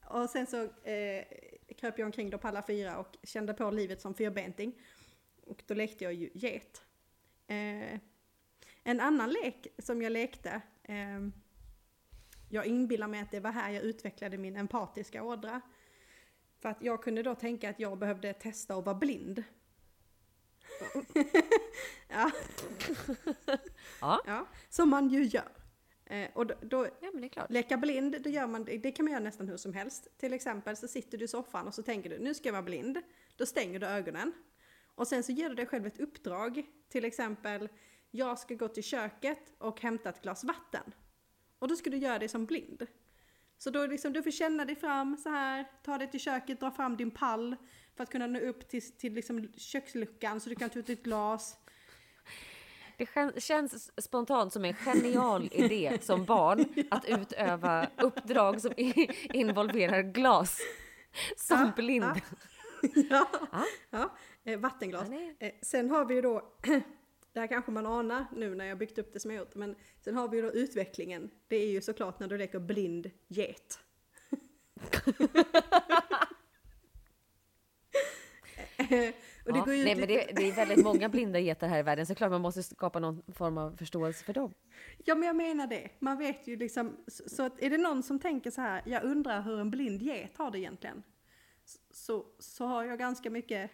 och sen så eh, kröp jag omkring då på alla fyra och kände på livet som fyrbenting. Och då lekte jag ju get. Eh, en annan lek som jag lekte, eh, jag inbillar mig att det var här jag utvecklade min empatiska ådra. För att jag kunde då tänka att jag behövde testa att vara blind. ja, Ja. ja, som man ju gör. Eh, och då, då, ja, men det är klart. leka blind, då gör man, det kan man göra nästan hur som helst. Till exempel så sitter du i soffan och så tänker du, nu ska jag vara blind. Då stänger du ögonen. Och sen så ger du dig själv ett uppdrag. Till exempel, jag ska gå till köket och hämta ett glas vatten. Och då ska du göra det som blind. Så då liksom, du får känna dig fram så här, ta dig till köket, dra fram din pall för att kunna nå upp till, till liksom köksluckan så du kan ta ut ett glas. Det kän- känns spontant som en genial idé som barn att utöva uppdrag som involverar glas. Som Ja, blind. ja. Ja. ja, eh, vattenglas. Eh, sen har vi ju då det här kanske man anar nu när jag byggt upp det som jag gjort, men sen har vi ju då utvecklingen. Det är ju såklart när du leker blind get. och det ja, går ju nej, men det, det är väldigt många blinda getar här i världen, så klart man måste skapa någon form av förståelse för dem. Ja men jag menar det. Man vet ju liksom, så, så att är det någon som tänker så här, jag undrar hur en blind get har det egentligen. Så, så har jag ganska mycket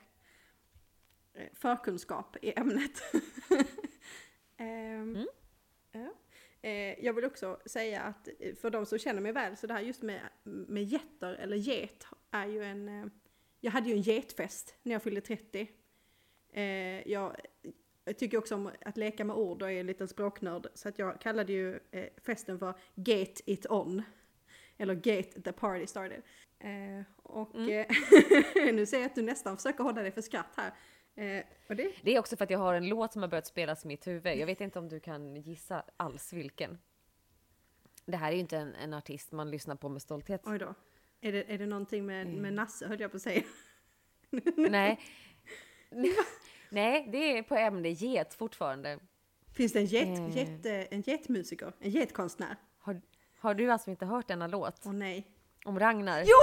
förkunskap i ämnet. Ehm, ja. Eh, Jag vill också säga att eh, för de som känner mig väl, så det här just med, med getter eller get är ju en... eh, Jag hade ju en getfest när jag fyllde 30. Eh, Jag, jag tycker också om att leka med ord och är en liten språknörd. Så att jag kallade ju festen för Get It On. Eller Get the Party Started. Och eh, nu ser jag att du nästan försöker hålla dig för skratt här. Eh, det, Det är också för att jag har en låt som har börjat spelas i mitt huvud. Jag vet inte om du kan gissa alls vilken. Det här är ju inte en, en artist man lyssnar på med stolthet. oj då. Är det, är det någonting med, Mm. med Nasse höll jag på att säga. Nej. Nej, det är på ämne get fortfarande. Finns det en get, Eh. get, eh, en getmusiker? En getkonstnär? Har, har du alltså inte hört denna låt? Åh nej. Om Ragnar? Jo!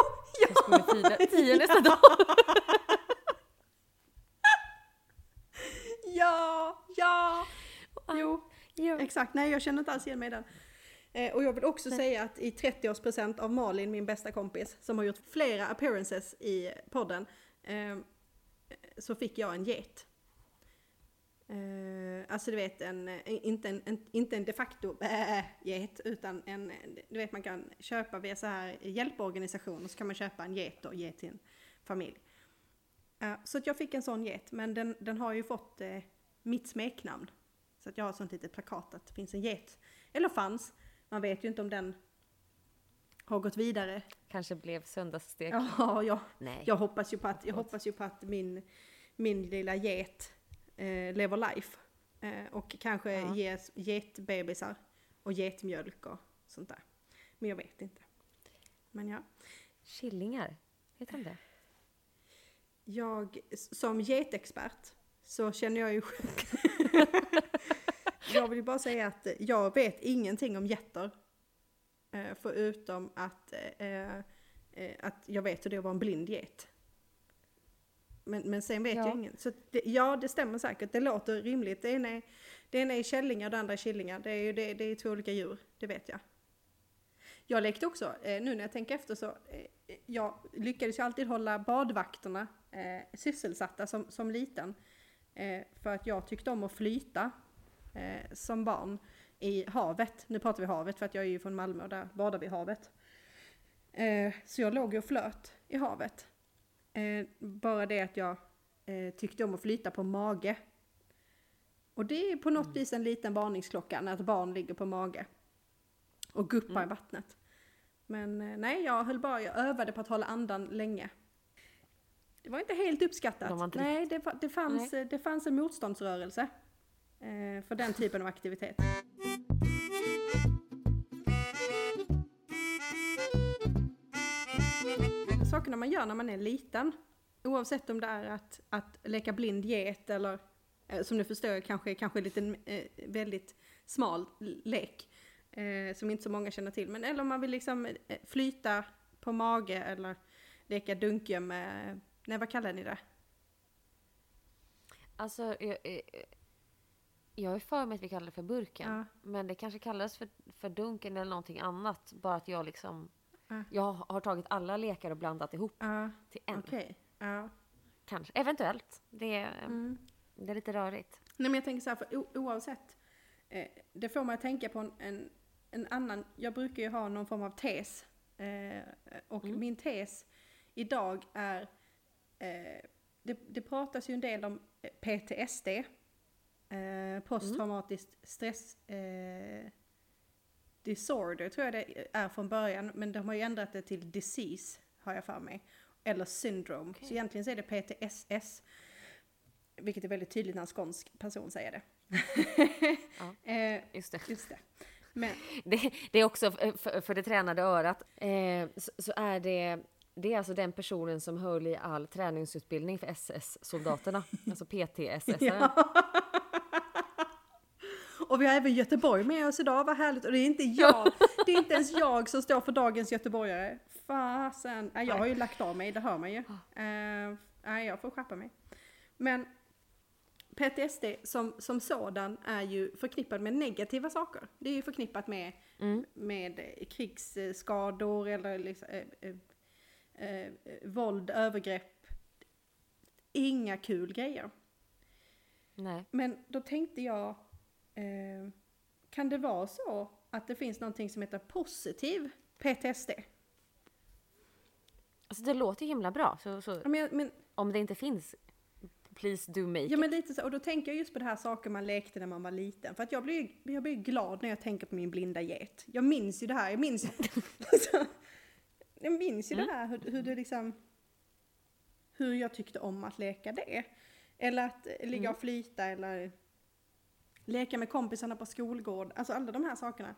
som skulle fira tio nästa dag. Ja! Ja! Jo, Ja. exakt. Nej, jag känner inte alls igen mig i den. Eh, och jag vill också säga att i 30-årspresent av Malin, min bästa kompis, som har gjort flera appearances i podden, eh, så fick jag en get. Eh, alltså du vet, en, eh, inte, en, en, inte en de facto äh, get, utan en, du vet man kan köpa via så här hjälporganisationer, så kan man köpa en get och ge till en familj. Så att jag fick en sån get, men den, den har ju fått eh, mitt smeknamn. Så att jag har sånt litet plakat att det finns en get. Eller fanns, man vet ju inte om den har gått vidare. Kanske blev söndagsstek. Ja, jag, Nej. jag hoppas ju på att, jag hoppas ju på att min, min lilla get eh, lever life. Eh, och kanske Ja. ges getbebisar och getmjölk och sånt där. Men jag vet inte. Men ja. Killingar, heter de det? Jag, som getexpert, så känner jag ju... jag vill bara säga att jag vet ingenting om getter. Eh, förutom att, eh, eh, att jag vet hur det vara en blind get. Men, men sen vet Ja. jag ingen. Så det, ja, det stämmer säkert. Det låter rimligt. Det ena är, det ena är källingar och det andra är killingar. Det är det, det är två olika djur, det vet jag. Jag lekte också, eh, nu när jag tänker efter så, eh, jag lyckades ju alltid hålla badvakterna eh, sysselsatta som, som liten. Eh, för att jag tyckte om att flyta eh, som barn i havet. Nu pratar vi havet för att jag är ju från Malmö och där badar vi i havet. Eh, så jag låg och flöt i havet. Eh, bara det att jag eh, tyckte om att flyta på mage. Och det är på något vis en liten varningsklocka när ett barn ligger på mage och guppar i vattnet. Men eh, nej, jag höll bara, jag övade på att hålla andan länge. Det var inte helt uppskattat. De inte nej, det, det, fanns, eh, det fanns en motståndsrörelse eh, för den typen av aktivitet. Sakerna man gör när man är liten, oavsett om det är att, att leka blind get eller eh, som du förstår kanske, kanske en liten eh, väldigt smal lek eh, som inte så många känner till. Men eller om man vill liksom eh, flyta på mage eller leka dunkgömme. Nej, vad kallar ni det? Alltså, jag, jag, jag är för mig att vi kallar det för burken. Ja. Men det kanske kallas för, för dunken eller någonting annat. Bara att jag liksom... Ja. Jag har tagit alla lekar och blandat ihop Ja, till en. Ja. Kanske. Eventuellt. Det är, Mm. det är lite rörigt. Nej men jag tänker så här, för oavsett. Eh, det får mig att tänka på en, en, en annan, jag brukar ju ha någon form av tes. Eh, och Mm. min tes idag är, eh, det, det pratas ju en del om eh, PTSD. Eh, posttraumatiskt stress eh, disorder tror jag det är från början. Men de har ju ändrat det till disease har jag för mig. Eller syndrome. Okej. Så egentligen så är det PTSS. Vilket är väldigt tydligt när en skånsk person säger det. Ja. eh, Just det. just det. Men, Det, det är också för, för det tränade örat. Eh, så, så är det... Det är alltså den personen som höll i all träningsutbildning för SS-soldaterna. Alltså PTSS. ja. och vi har även Göteborg med oss idag, vad härligt. Och det är inte jag, det är inte ens jag som står för dagens göteborgare. Fasen, jag har ju lagt av mig, det hör man ju. Uh, nej, jag får skärpa mig. Men PTSD som, som sådan är ju förknippad med negativa saker. Det är ju förknippat med, Mm. med eh, krigsskador eller liksom, eh, eh, eh, våld, övergrepp. Inga kul grejer. Nej. Men då tänkte jag, eh, kan det vara så att det finns någonting som heter positiv PTSD? Alltså det låter himla bra. Så, så men, men, om det inte finns, please do make ja, men lite så, och då tänker jag just på det här saker man lekte när man var liten. För att jag blir, jag blir glad när jag tänker på min blinda get. Jag minns ju det här, jag minns, alltså, jag minns ju det här hur, hur det liksom, hur jag tyckte om att leka det. Eller att ligga och flyta eller leka med kompisarna på skolgård. Alltså alla de här sakerna.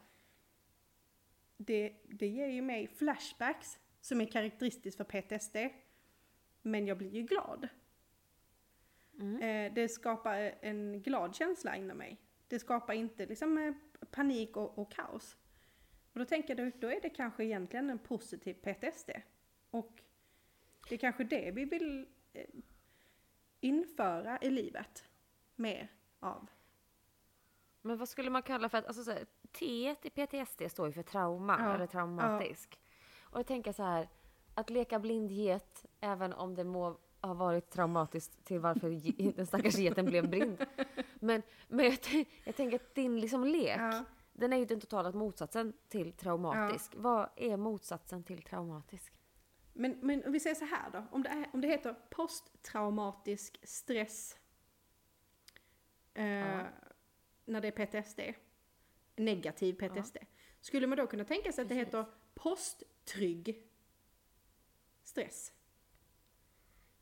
Det, det ger ju mig flashbacks som är karaktäristiskt för PTSD. Men jag blir ju glad. Mm. Eh, det skapar en glad känsla inom mig. Det skapar inte liksom eh, panik och, och kaos. Och då tänker jag, då, då är det kanske egentligen en positiv PTSD. Och det är kanske det vi vill eh, införa i livet mer av. Men vad skulle man kalla för att, alltså så här, T i PTSD står ju för trauma, Ja, eller traumatisk. Och jag tänker så här, att leka blindget, även om det må ha varit traumatiskt till varför den stackars geten blev blind. Men, men jag, jag tänker att din liksom lek, Ja. den är ju den totala motsatsen till traumatisk. Vad är motsatsen till traumatisk? Men, men om vi säger så här då, om det, är, om det heter posttraumatisk stress eh, Ja. när det är PTSD, negativ PTSD, skulle man då kunna tänka sig att det Precis. heter posttrygg stress?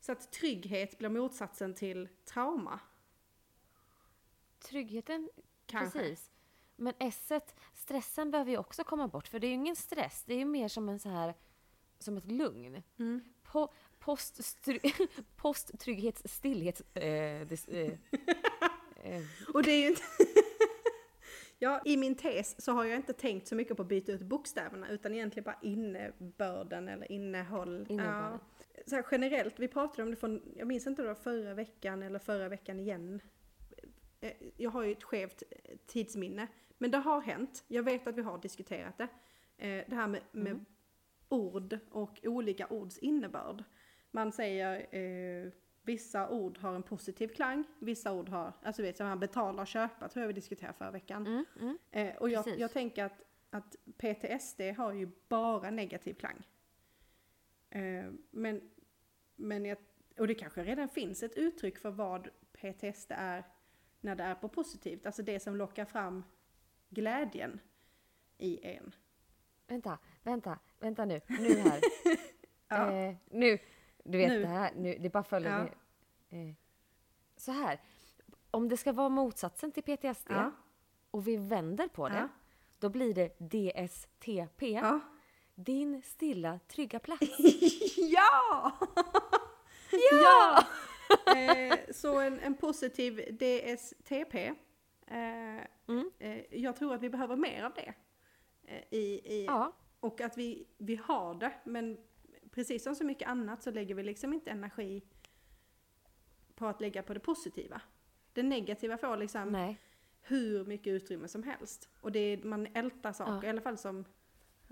Så att trygghet blir motsatsen till trauma, Tryggheten, kanske? precis. Men s stressen behöver ju också komma bort, för det är ju ingen stress. Det är ju mer som en så här, som ett lugn. Mm. Po, poststry- posttrygghets stillhets... Eh, des, eh, eh, Och det är ju inte... ja, i min tes så har jag inte tänkt så mycket på att byta ut bokstäverna utan egentligen bara innebörden eller innehåll. Innebörden. Ja. Så här, generellt, vi pratade om det från, jag minns inte om det var förra veckan eller förra veckan igen. Eh, Jag har ju ett skevt eh, tidsminne. Men det har hänt. Jag vet att vi har diskuterat det. Eh, Det här med, med ord och olika ords innebörd. Man säger eh, vissa ord har en positiv klang, vissa ord har, alltså vet jag, betala och köpa tror jag vi diskuterade förra veckan. mm, mm. Eh, och jag, jag tänker att, att PTSD har ju bara negativ klang. Eh, men, men jag, och det kanske redan finns ett uttryck för vad PTSD är när det är på positivt, alltså det som lockar fram glädjen i en. Vänta, vänta, vänta nu. Nu här. Ja. eh, nu, du vet Nu. det här, nu, det bara följer Ja. med. Eh, så här. Om det ska vara motsatsen till PTSD Ja. och vi vänder på det, då blir det DSTP. Ja! Din stilla, trygga plats. ja! ja! eh, så en, en positiv DSTP, eh, Mm. eh, jag tror att vi behöver mer av det. Eh, i, i, Ja, Och att vi, vi har det, men precis som så mycket annat så lägger vi liksom inte energi på att lägga på det positiva. Det negativa får liksom nej. hur mycket utrymme som helst. Och det är, man ältar saker, Ja. i alla fall som,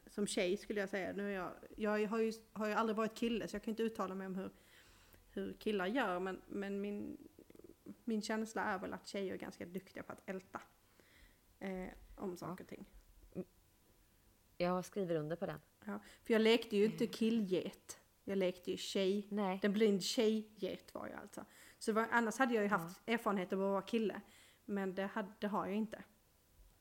som tjej skulle jag säga. Nu är jag, jag har, ju, har ju aldrig varit kille så jag kan inte uttala mig om hur, hur killar gör. Men, men min, min känsla är väl att tjejer är ganska duktiga på att älta. Eh, om saker och ting. Jag skriver under på den. Ja, för jag lekte ju inte killget. Jag lekte ju tjej. Nej. Den blind tjejget var jag alltså. Så var, annars hade jag ju haft erfarenhet av att vara kille. Men det, hade, det har jag inte.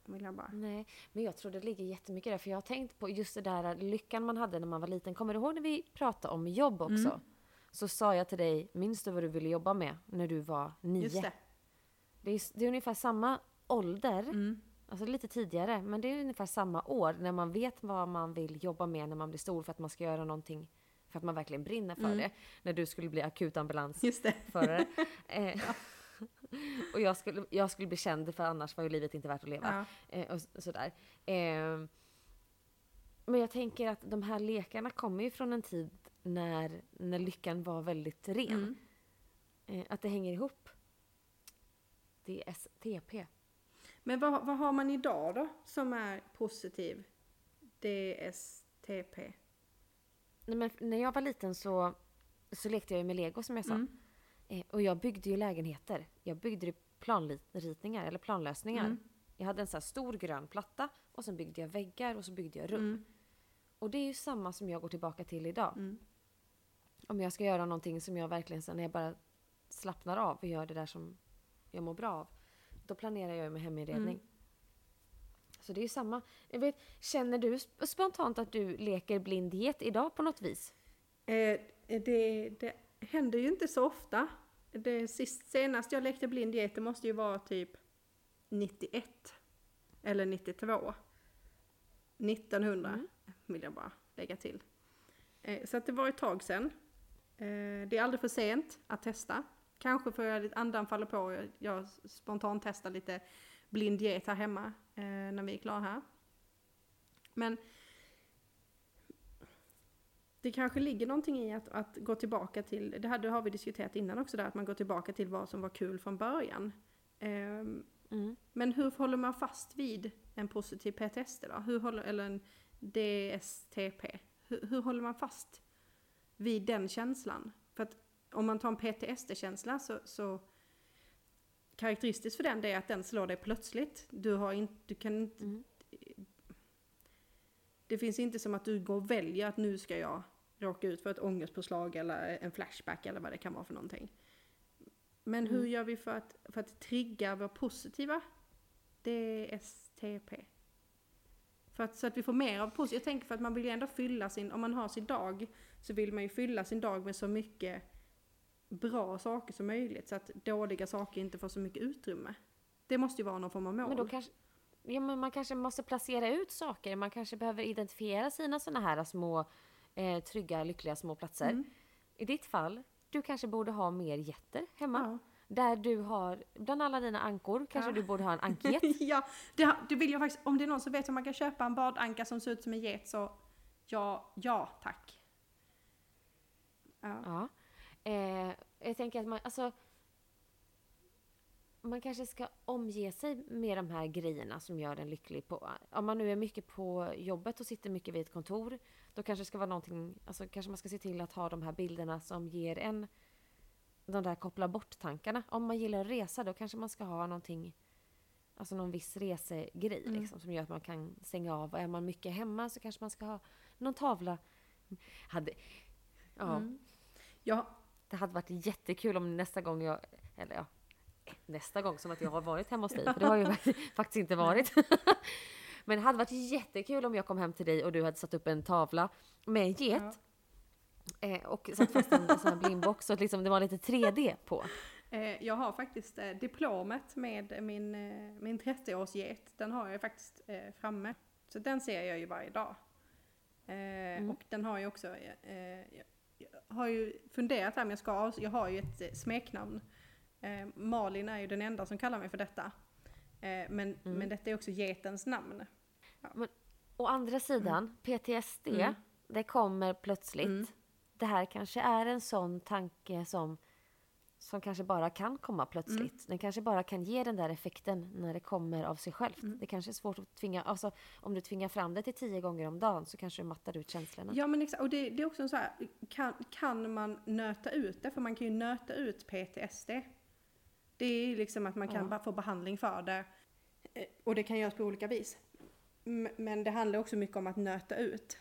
Vill jag bara. Nej, men jag tror det ligger jättemycket där. För jag har tänkt på just det där lyckan man hade när man var liten. Kommer du ihåg när vi pratade om jobb också? Mm. Så sa jag till dig, minns du vad du ville jobba med när du var nio? Just det. Det är, det är ungefär samma ålder, Mm. alltså lite tidigare, men det är ungefär samma år när man vet vad man vill jobba med när man blir stor för att man ska göra någonting för att man verkligen brinner för Mm. det. När du skulle bli akutambulansförare. Just det. och jag skulle, jag skulle bli känd för annars var ju livet inte värt att leva. Ja. Eh, och sådär. Eh, men jag tänker att de här lekarna kommer ju från en tid när, när lyckan var väldigt ren. Mm. Eh, att det hänger ihop. DSTP. Men vad, vad har man idag då som är positiv DSTP? Nej, men när jag var liten så, så lekte jag ju med lego som jag sa. Mm. Eh, och jag byggde ju lägenheter. Jag byggde planritningar eller planlösningar. Mm. Jag hade en sån här stor grön platta och sen byggde jag väggar och så byggde jag rum. Mm. Och det är ju samma som jag går tillbaka till idag. Mm. Om jag ska göra någonting som jag verkligen sen när jag bara slappnar av och gör det där som jag mår bra av. Då planerar jag ju med heminredning. Mm. Så det är ju samma. Jag vet, känner du sp- spontant att du leker blind idag på något vis? Eh, det, det händer ju inte så ofta. Det sist, senast jag lekte blind get det måste ju vara typ 91. Eller 92. 1900 Mm. vill jag bara lägga till. Eh, så att det var ett tag sedan. Eh, det är aldrig för sent att testa. Kanske får jag lite andan faller på. Jag, jag spontant testar lite blind get här hemma eh, när vi är klara här. Men det kanske ligger någonting i att, att gå tillbaka till, det här det har vi diskuterat innan också där, att man går tillbaka till vad som var kul från början. Ehm, Mm. men hur håller man fast vid en positiv PTSD då? Hur håller, eller en DSTP? Hur, hur håller man fast vid den känslan? För att om man tar en PTSD-känsla så, så karaktäristiskt för den det är att den slår dig plötsligt. Du har inte, du kan inte, Mm. det finns inte som att du går och väljer att nu ska jag råka ut för ett ångestpåslag eller en flashback eller vad det kan vara för någonting. Men hur Mm. gör vi för att, för att trigga vår positiva DSTP? För att, så att vi får mer av positivt. Jag tänker för att man vill ju ändå fylla sin, om man har sin dag, så vill man ju fylla sin dag med så mycket bra saker som möjligt. Så att dåliga saker inte får så mycket utrymme. Det måste ju vara någon form av mål. Men då kanske, ja, men man kanske måste placera ut saker. Man kanske behöver identifiera sina såna här små eh, trygga, lyckliga små platser. Mm. I ditt fall, du kanske borde ha mer getter hemma. Ja. Där du har, bland alla dina ankor, kanske Ja. du borde ha en anket. ja, det, det vill jag faktiskt. Om det är någon som vet hur man kan köpa en badanka som ser ut som en get så ja, ja tack. Ja. Ja. Eh, jag tänker att man, alltså, man kanske ska omge sig med de här grejerna som gör en lycklig. På, om man nu är mycket på jobbet och sitter mycket vid ett kontor, då kanske det ska vara någonting, alltså kanske man ska se till att ha de här bilderna som ger en de där koppla bort-tankarna. Om man gillar att resa då kanske man ska ha någonting, alltså någon viss resegrej Mm. liksom, som gör att man kan stänga av. Och är man mycket hemma så kanske man ska ha någon tavla. Hade, ja, Mm. Ja, det hade varit jättekul om nästa gång jag, eller ja, nästa gång som att jag har varit hemma hos dig, för det har ju faktiskt inte varit. Men det hade varit jättekul om jag kom hem till dig och du hade satt upp en tavla med en get Ja. eh, och satt fast en sån här blindbox så att liksom det var lite 3D på. eh, jag har faktiskt eh, diplomet med min, eh, min 30-årsget. Den har jag faktiskt eh, framme. Så den ser jag ju varje dag. Eh, Och den har ju också, jag, jag har ju funderat här om jag ska jag har ju ett smeknamn. Eh, Malin är ju den enda som kallar mig för detta. Eh, men, men detta är också getens namn. Å andra sidan, PTSD, Mm. det kommer plötsligt. Mm. Det här kanske är en sån tanke som, som kanske bara kan komma plötsligt. Mm. Den kanske bara kan ge den där effekten när det kommer av sig självt. Mm. Det kanske är svårt att tvinga, alltså om du tvingar fram det till tio gånger om dagen så kanske du mattar ut känslorna. Ja men exakt, och det, det är också så här, kan, kan man nöta ut det? För man kan ju nöta ut PTSD. Det är liksom att man kan Ja. få behandling för det. Eh, Och det kan göras på olika vis. Men det handlar också mycket om att nöta ut.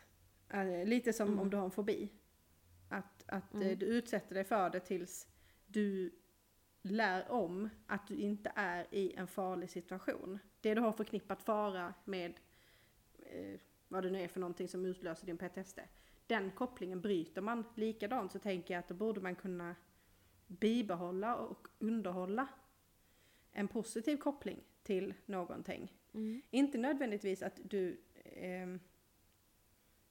Eh, Lite som Mm. om du har en fobi. Att, att eh, Mm. du utsätter dig för det tills du lär om att du inte är i en farlig situation. Det du har förknippat fara med eh, vad det nu är för någonting som utlöser din PTSD. Den kopplingen bryter man. Likadant så tänker jag att då borde man kunna bibehålla och underhålla en positiv koppling till någonting. Mm. Inte nödvändigtvis att du ehm,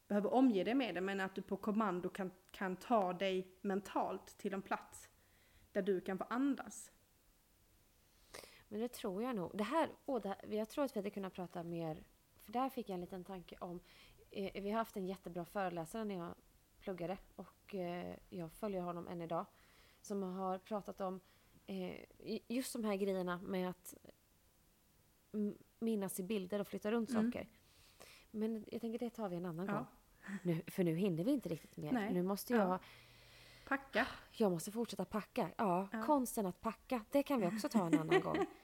behöver omge dig med det, men att du på kommando kan, kan ta dig mentalt till en plats där du kan få andas. Men det tror jag nog. Det här, åh, det här, jag tror att vi hade kunnat prata mer, för där fick jag en liten tanke om, eh, vi har haft en jättebra föreläsare när jag pluggade och eh, jag följer honom än idag, som har pratat om eh, just de här grejerna med att minnas i bilder och flytta runt Mm. saker. Men jag tänker det tar vi en annan Ja. gång. Nu, för nu hinner vi inte riktigt mer. Nej. Nu måste Ja. jag, Packa. jag måste fortsätta packa. Ja, Ja. konsten att packa, det kan vi också ta en annan gång.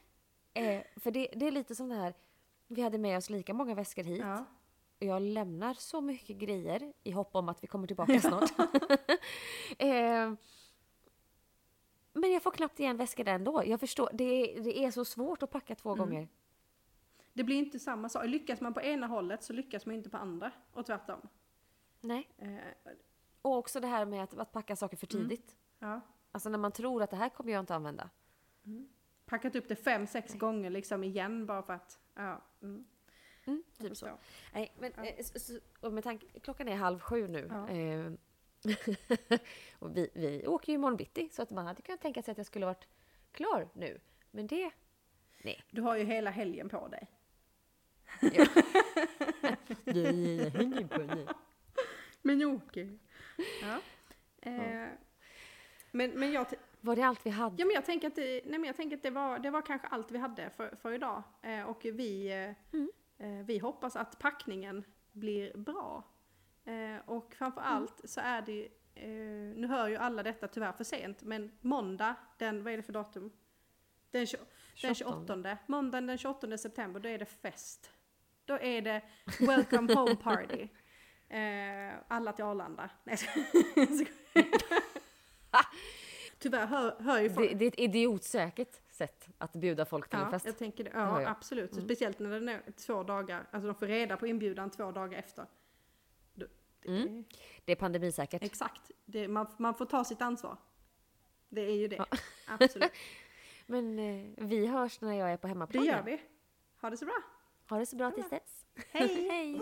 Eh, för det, det är lite som det här, vi hade med oss lika många väskor hit. Ja. Och jag lämnar så mycket grejer i hopp om att vi kommer tillbaka snart. eh, men jag får knappt igen där ändå. Jag förstår, det är, det är så svårt att packa två Mm. gånger. Det blir inte samma sak. Lyckas man på ena hållet så lyckas man inte på andra. Och tvärtom. Nej. Eh, Och också det här med att, att packa saker för Mm. tidigt. ja. Alltså när man tror att det här kommer jag inte använda. Packat upp det fem, sex gånger liksom igen bara för att, ja. Mm. Mm, typ så. Nej, men Ja. eh, s- s- och med tanke, klockan är halv sju nu. Ja. Eh, och vi, vi åker ju imorgon bitti, så att man hade kunnat tänka sig att jag skulle varit klar nu. Men det... Nej. Du har ju hela helgen på dig. Det hänger på nu. Men okej. Ja. Eh, men, men jag, Var det allt vi hade? ja, men jag tänker att, det, nej, men jag tänker att det, var, det var kanske allt vi hade för, för idag. Eh, och vi, eh, Mm. eh, vi hoppas att packningen blir bra. Eh, och framför allt så är det eh, nu hör ju alla detta tyvärr för sent, men måndag, den, vad är det för datum? Den, tjo- den 28. Måndagen den 28 september, då är det fest. Då är det welcome home party. Eh, alla till Arlanda. Nej. Tyvärr hör, hör ju folk. Det, det är ett idiotsäkert sätt att bjuda folk till en Ja, fest. jag tänker det. Det Ja, jag. absolut. Mm. Speciellt när den är två dagar, alltså de får reda på inbjudan två dagar efter. Det- Mm. Det är pandemisäkert. Exakt. Det, man, man får ta sitt ansvar. Det är ju det. Ja. Absolut. Men eh, vi hörs när jag är på Det hemmaplan. gör igen. vi. Ha det så bra. Ha det så bra tills dess. Hej! Hej!